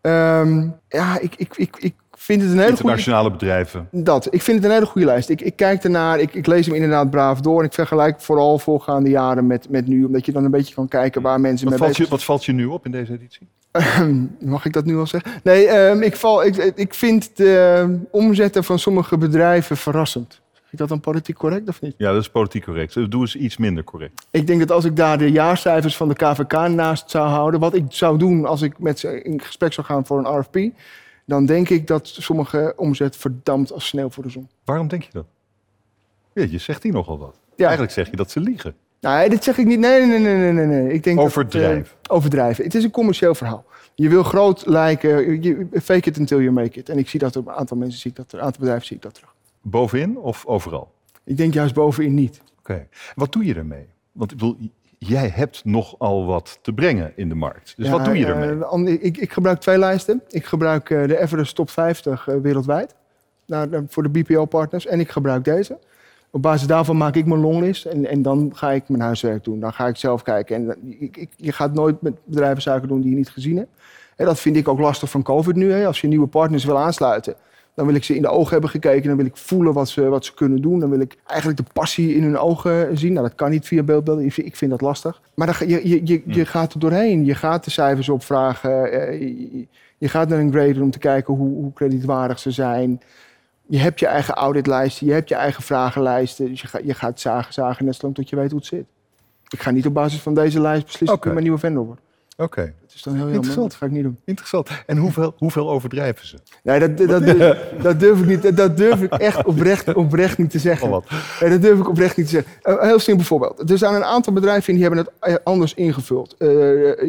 Ehm, ja, ik, ik, ik, ik vind het een hele goede... Internationale bedrijven. Dat, ik vind het een hele goede lijst. Ik, ik kijk ernaar, ik, ik lees hem inderdaad braaf door. En ik vergelijk vooral voorgaande jaren met, met nu. Omdat je dan een beetje kan kijken waar mensen Wat mee valt, je, bezig wat valt je nu op in deze editie? zijn. Mag ik dat nu al zeggen? Nee, ehm, ik, val, ik, ik vind de omzetten van sommige bedrijven verrassend. Is dat dan politiek correct of niet? Ja, dat is politiek correct. Doe eens iets minder correct. Ik denk dat als ik daar de jaarcijfers van de KVK naast zou houden... wat ik zou doen als ik met ze in gesprek zou gaan voor een RFP... dan denk ik dat sommige omzet verdampt als sneeuw voor de zon. Waarom denk je dat? Ja, je zegt hier nogal wat. Ja. Eigenlijk zeg je dat ze liegen. Nee, dit zeg ik niet. Nee, nee, nee, nee, nee. nee. Ik denk dat Overdrijven. eh, overdrijven. Het is een commercieel verhaal. Je wil groot lijken. Je, fake it until you make it. En ik zie dat op een aantal mensen, zie ik dat, een aantal bedrijven zie ik dat terug. Bovenin of overal? Ik denk juist bovenin niet. Oké. Wat doe je ermee? Want ik bedoel, jij hebt nogal wat te brengen in de markt. Dus Ja, wat doe je eh, ermee? an- ik, ik gebruik twee lijsten. Ik gebruik eh, de Everest Top 50 eh, wereldwijd. Eh, voor de BPO-partners. En ik gebruik deze. Op basis daarvan maak ik mijn longlist. En, en dan ga ik mijn huiswerk doen. Dan ga ik zelf kijken. En eh, ik, ik- je gaat nooit met bedrijven zaken doen die je niet gezien hebt. En dat vind ik ook lastig van COVID nu. Hè. Als je nieuwe partners wil aansluiten, dan wil ik ze in de ogen hebben gekeken. Dan wil ik voelen wat ze, wat ze kunnen doen. Dan wil ik eigenlijk de passie in hun ogen zien. Nou, dat kan niet via beeldbeelden. Ik vind, ik vind dat lastig. Maar dan, je, je, je, je gaat er doorheen. Je gaat de cijfers opvragen. eh, je, gaat naar een grader om te kijken hoe, hoe kredietwaardig ze zijn. Je hebt je eigen auditlijsten. Je hebt je eigen vragenlijsten. Dus je, gaat je gaat zagen, zagen net zolang tot je weet hoe het zit. Ik ga niet op basis van deze lijst beslissen of ik mijn nieuwe vendor word. Oké, Dat is dan heel jammer. Interessant. Dat ga ik niet doen. interessant. En hoeveel, hoeveel overdrijven ze? Nee, dat, dat, durf, dat durf ik niet. Dat, dat durf ik echt oprecht, oprecht niet te zeggen. Of wat? Nee, dat durf ik oprecht niet te zeggen. Een heel simpel voorbeeld. Er zijn een aantal bedrijven in die hebben het eh, anders ingevuld. Eh,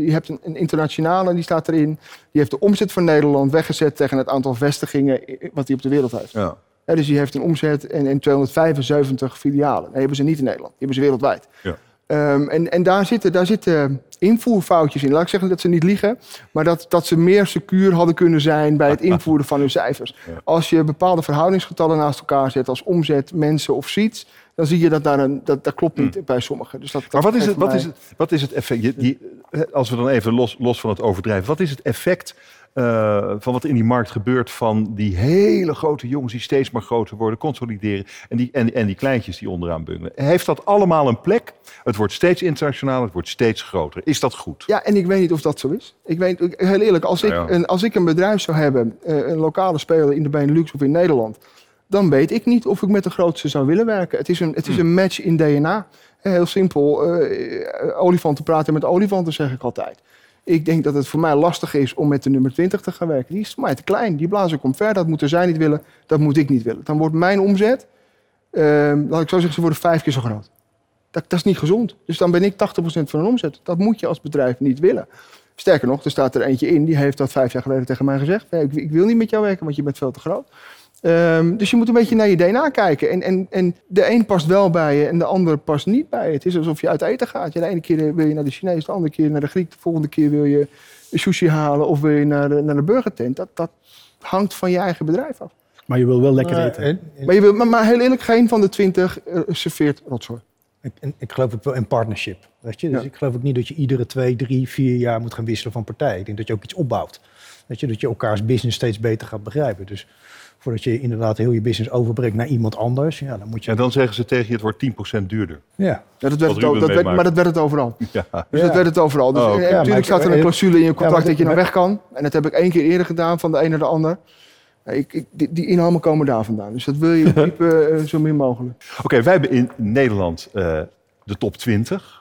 je hebt een, een internationale, die staat erin. Die heeft de omzet van Nederland weggezet tegen het aantal vestigingen wat hij op de wereld heeft. Ja. Ja, dus die heeft een omzet en, en 275 filialen. Dat hebben ze niet in Nederland. Die hebben ze wereldwijd. Ja. Ehm, en en daar, zitten, daar zitten invoerfoutjes in. Laat ik zeggen dat ze niet liegen, maar dat, dat ze meer secuur hadden kunnen zijn bij het invoeren van hun cijfers. Ja. Als je bepaalde verhoudingsgetallen naast elkaar zet als omzet, mensen of seats, dan zie je dat daar een, dat, dat klopt niet bij sommigen. Dus dat, Hmm. Maar wat is het, wat mij- is het, wat is het effect? Je- die- eh, als we dan even los, los van het overdrijven, wat is het effect eh, van wat in die markt gebeurt van die hele grote jongens die steeds maar groter worden, consolideren en die, en, en die kleintjes die onderaan bungelen? Heeft dat allemaal een plek? Het wordt steeds internationaler, het wordt steeds groter. Is dat goed? Ja, en ik weet niet of dat zo is. Ik weet, heel eerlijk, als ik, Nou ja. een, als ik een bedrijf zou hebben, eh, een lokale speler in de Benelux of in Nederland, dan weet ik niet of ik met de grootste zou willen werken. Het is een, het is Hmm. een match in DNA. Heel simpel, eh, olifanten praten met olifanten, zeg ik altijd. Ik denk dat het voor mij lastig is om met de nummer 20 te gaan werken. Die is voor mij te klein. Die blazen ik omver. Dat moeten zij niet willen. Dat moet ik niet willen. Dan wordt mijn omzet, eh, laat ik zo zeggen, ze worden vijf keer zo groot. Dat, dat is niet gezond. Dus dan ben ik 80% van een omzet. Dat moet je als bedrijf niet willen. Sterker nog, er staat er eentje in, die heeft dat vijf jaar geleden tegen mij gezegd. "Nee, Ik, ik wil niet met jou werken, want je bent veel te groot. Ehm, dus je moet een beetje naar je DNA kijken. En, en, en de een past wel bij je en de ander past niet bij je. Het is alsof je uit eten gaat. Ja, de ene keer wil je naar de Chinees, de andere keer naar de Griek. De volgende keer wil je sushi halen of wil je naar de, naar de burgertent. Dat, dat hangt van je eigen bedrijf af. Maar je wil wel lekker Maar, eten. en- en- Maar, je wil, maar, maar heel eerlijk, geen van de twintig eh, serveert rotzooi. Ik, en ik geloof ook wel in partnership. Weet je? Dus Ja. ik geloof ook niet dat je iedere twee, drie, vier jaar moet gaan wisselen van partij. Ik denk dat je ook iets opbouwt. Weet je? Dat je elkaars business steeds beter gaat begrijpen. Dus voordat je inderdaad heel je business overbrengt naar iemand anders, ja, dan moet je. En dan zeggen ze tegen je, het wordt 10% duurder. Ja. Ja, dat werd het, dat werd, maar dat werd het overal. Ja. Dus Ja. dat werd het overal. Dus Oh, Ja, maar natuurlijk staat er een clausule in je contract dat je naar weg kan. En dat heb ik één keer eerder gedaan, van de een naar de ander. Ik, ik, die, die inhammen komen daar vandaan. Dus dat wil je eh, zo min mogelijk. Oké, wij hebben in Nederland eh, de top 20 eh,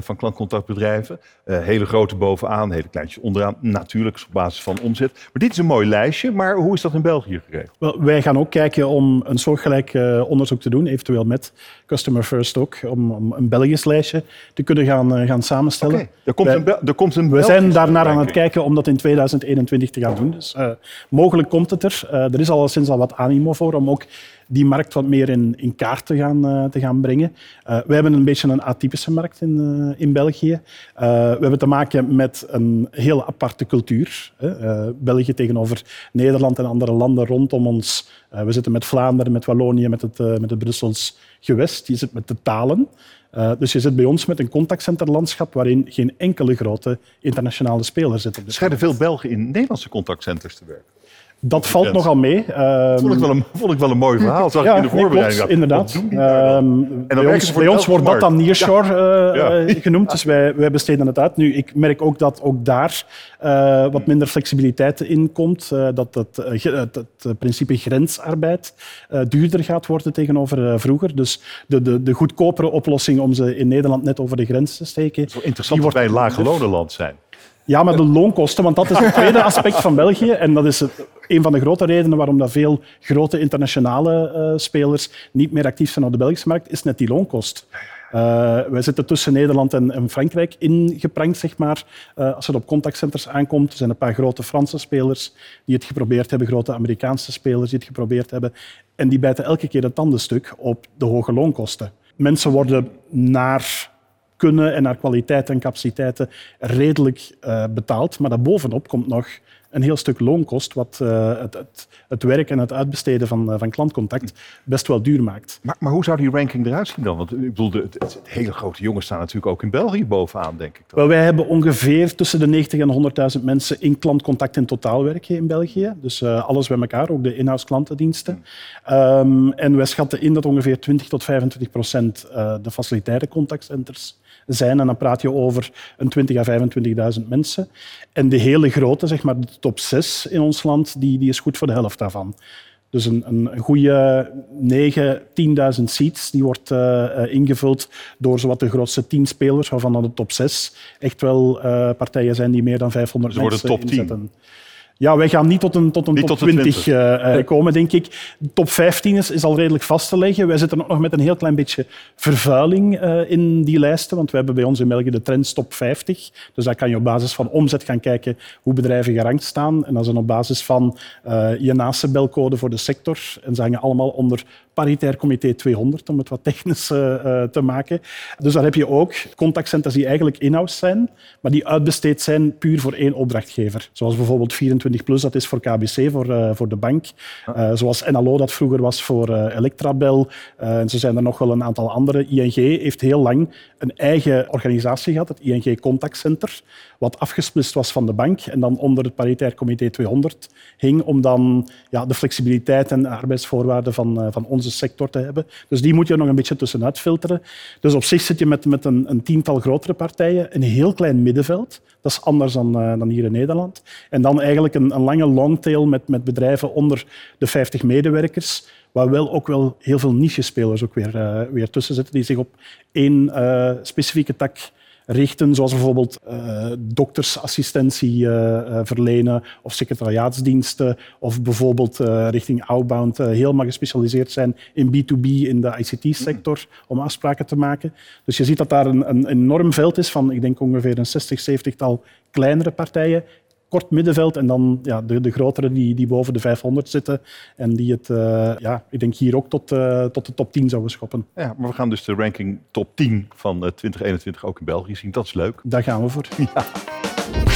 van klantcontactbedrijven. Eh, hele grote bovenaan, hele kleintjes onderaan. Natuurlijk op basis van omzet. Maar dit is een mooi lijstje. Maar hoe is dat in België geregeld? Wel, wij gaan ook kijken om een soortgelijk eh, onderzoek te doen, eventueel met Customer First ook, om, om een Belgisch lijstje te kunnen gaan, eh, gaan samenstellen. Oké, er komt Wij- een, Bel- er komt een We zijn daarnaar aan het kijken om dat in 2021 te gaan doen. Dus eh, mogelijk komt het er. Eh, er is al sinds al wat animo voor om ook die markt wat meer in, in kaart te gaan, eh, te gaan brengen. Eh we hebben een beetje een atypische markt in, eh, in België. Eh, we hebben te maken met een heel aparte cultuur. Hè. Eh, België tegenover Nederland en andere landen rondom ons. Eh, we zitten met Vlaanderen, met Wallonië, met het, met het Brussels gewest. Je zit met de talen. Eh, dus je zit bij ons met een contactcenterlandschap waarin geen enkele grote internationale speler zit. op Er dit schijnen moment. veel Belgen in Nederlandse contactcenters te werken. Dat valt grens. nogal mee. Ehm, Vond ik wel een, vond ik wel een mooi verhaal. Zag ik in de voorbereiding. klopt, inderdaad. dan? Ehm, dan bij ons, bij ons wordt dat dan nearshore eh, Ja. eh, genoemd, dus wij, wij besteden het uit. Nu, ik merk ook dat ook daar eh, wat minder flexibiliteit in komt. eh, dat het, eh, eh, principe grensarbeid eh, duurder gaat worden tegenover eh, vroeger. Dus de, de, de goedkopere oplossing om ze in Nederland net over de grens te steken, Het is wel interessant dat wij een lage lonenland zijn. Ja, maar de loonkosten, want dat is het tweede aspect van België. En dat is het, een van de grote redenen waarom dat veel grote internationale eh, spelers niet meer actief zijn op de Belgische markt, is net die loonkost. Eh, wij zitten tussen Nederland en, en Frankrijk ingeprankt, zeg maar. Eh, als het op contactcenters aankomt, er zijn een paar grote Franse spelers die het geprobeerd hebben, grote Amerikaanse spelers die het geprobeerd hebben. En die bijten elke keer het tandenstuk op de hoge loonkosten. Mensen worden naar kunnen en naar kwaliteit en capaciteiten redelijk eh, betaald. Maar daarbovenop komt nog een heel stuk loonkost, wat eh, het, het, het werk en het uitbesteden van, eh, van klantcontact best wel duur maakt. Maar, maar hoe zou die ranking eruit zien dan? Want ik bedoel, de, het, het hele grote jongens staan natuurlijk ook in België bovenaan, denk ik. Dan. Wel, wij hebben ongeveer tussen de 90 en 100.000 mensen in klantcontact in totaal werken in België. Dus alles bij elkaar, ook de in-house klantendiensten. Ehm, en wij schatten in dat ongeveer 20 tot 25 procent de facilitaire contactcenters zijn. En dan praat je over een 20 à 25.000 mensen. En de hele grote, zeg maar de top 6 in ons land, die, die is goed voor de helft daarvan. Dus een, een, goede 9, 10.000 seats die wordt eh, eh, ingevuld door zowat de grootste 10 spelers, waarvan dan de top 6 echt wel eh, partijen zijn die meer dan 500 Ze worden mensen top 10. inzetten. Ja, wij gaan niet tot een, tot een Niet top tot de 20, 20. eh, eh, komen, denk ik. Top 15 is, is al redelijk vast te leggen. Wij zitten ook nog met een heel klein beetje vervuiling eh, in die lijsten, want we hebben bij ons in België de Trends Top 50. Dus daar kan je op basis van omzet gaan kijken hoe bedrijven gerankt staan. En dat is dan op basis van eh, je naaste belcode voor de sector. En ze hangen allemaal onder paritair comité 200, om het wat technisch eh, eh, te maken. Dus daar heb je ook contactcenters die eigenlijk in-house zijn, maar die uitbesteed zijn puur voor één opdrachtgever. Zoals bijvoorbeeld 24 Plus, dat is voor KBC, voor, eh, voor de bank. Eh, zoals NLO dat vroeger was voor Electrabel. En zo zijn er nog wel een aantal andere. ING heeft heel lang een eigen organisatie gehad, het ING Contact Center, wat afgesplitst was van de bank en dan onder het paritair comité 200 hing om dan ja, de flexibiliteit en de arbeidsvoorwaarden van, van onze sector te hebben. Dus die moet je nog een beetje tussenuit filteren. Dus op zich zit je met, met een, een tiental grotere partijen, een heel klein middenveld. Dat is anders dan, eh, dan hier in Nederland. En dan eigenlijk een, een lange longtail met, met bedrijven onder de 50 medewerkers, waar wel ook wel heel veel niche-spelers ook weer, eh, weer tussen zitten, die zich op één eh, specifieke tak richten, zoals bijvoorbeeld eh, doktersassistentie eh, eh, verlenen of secretariaatsdiensten, of bijvoorbeeld richting outbound helemaal gespecialiseerd zijn in B2B in de ICT-sector om afspraken te maken. Dus je ziet dat daar een, een enorm veld is van, ik denk ongeveer een 60, 70-tal kleinere partijen, kort middenveld en dan ja, de, de grotere die, die boven de 500 zitten en die het, eh, ja, ik denk hier ook tot, eh, tot de top 10 zouden schoppen. Ja, maar we gaan dus de ranking top 10 van eh, 2021 ook in België zien. Dat is leuk. Daar gaan we voor.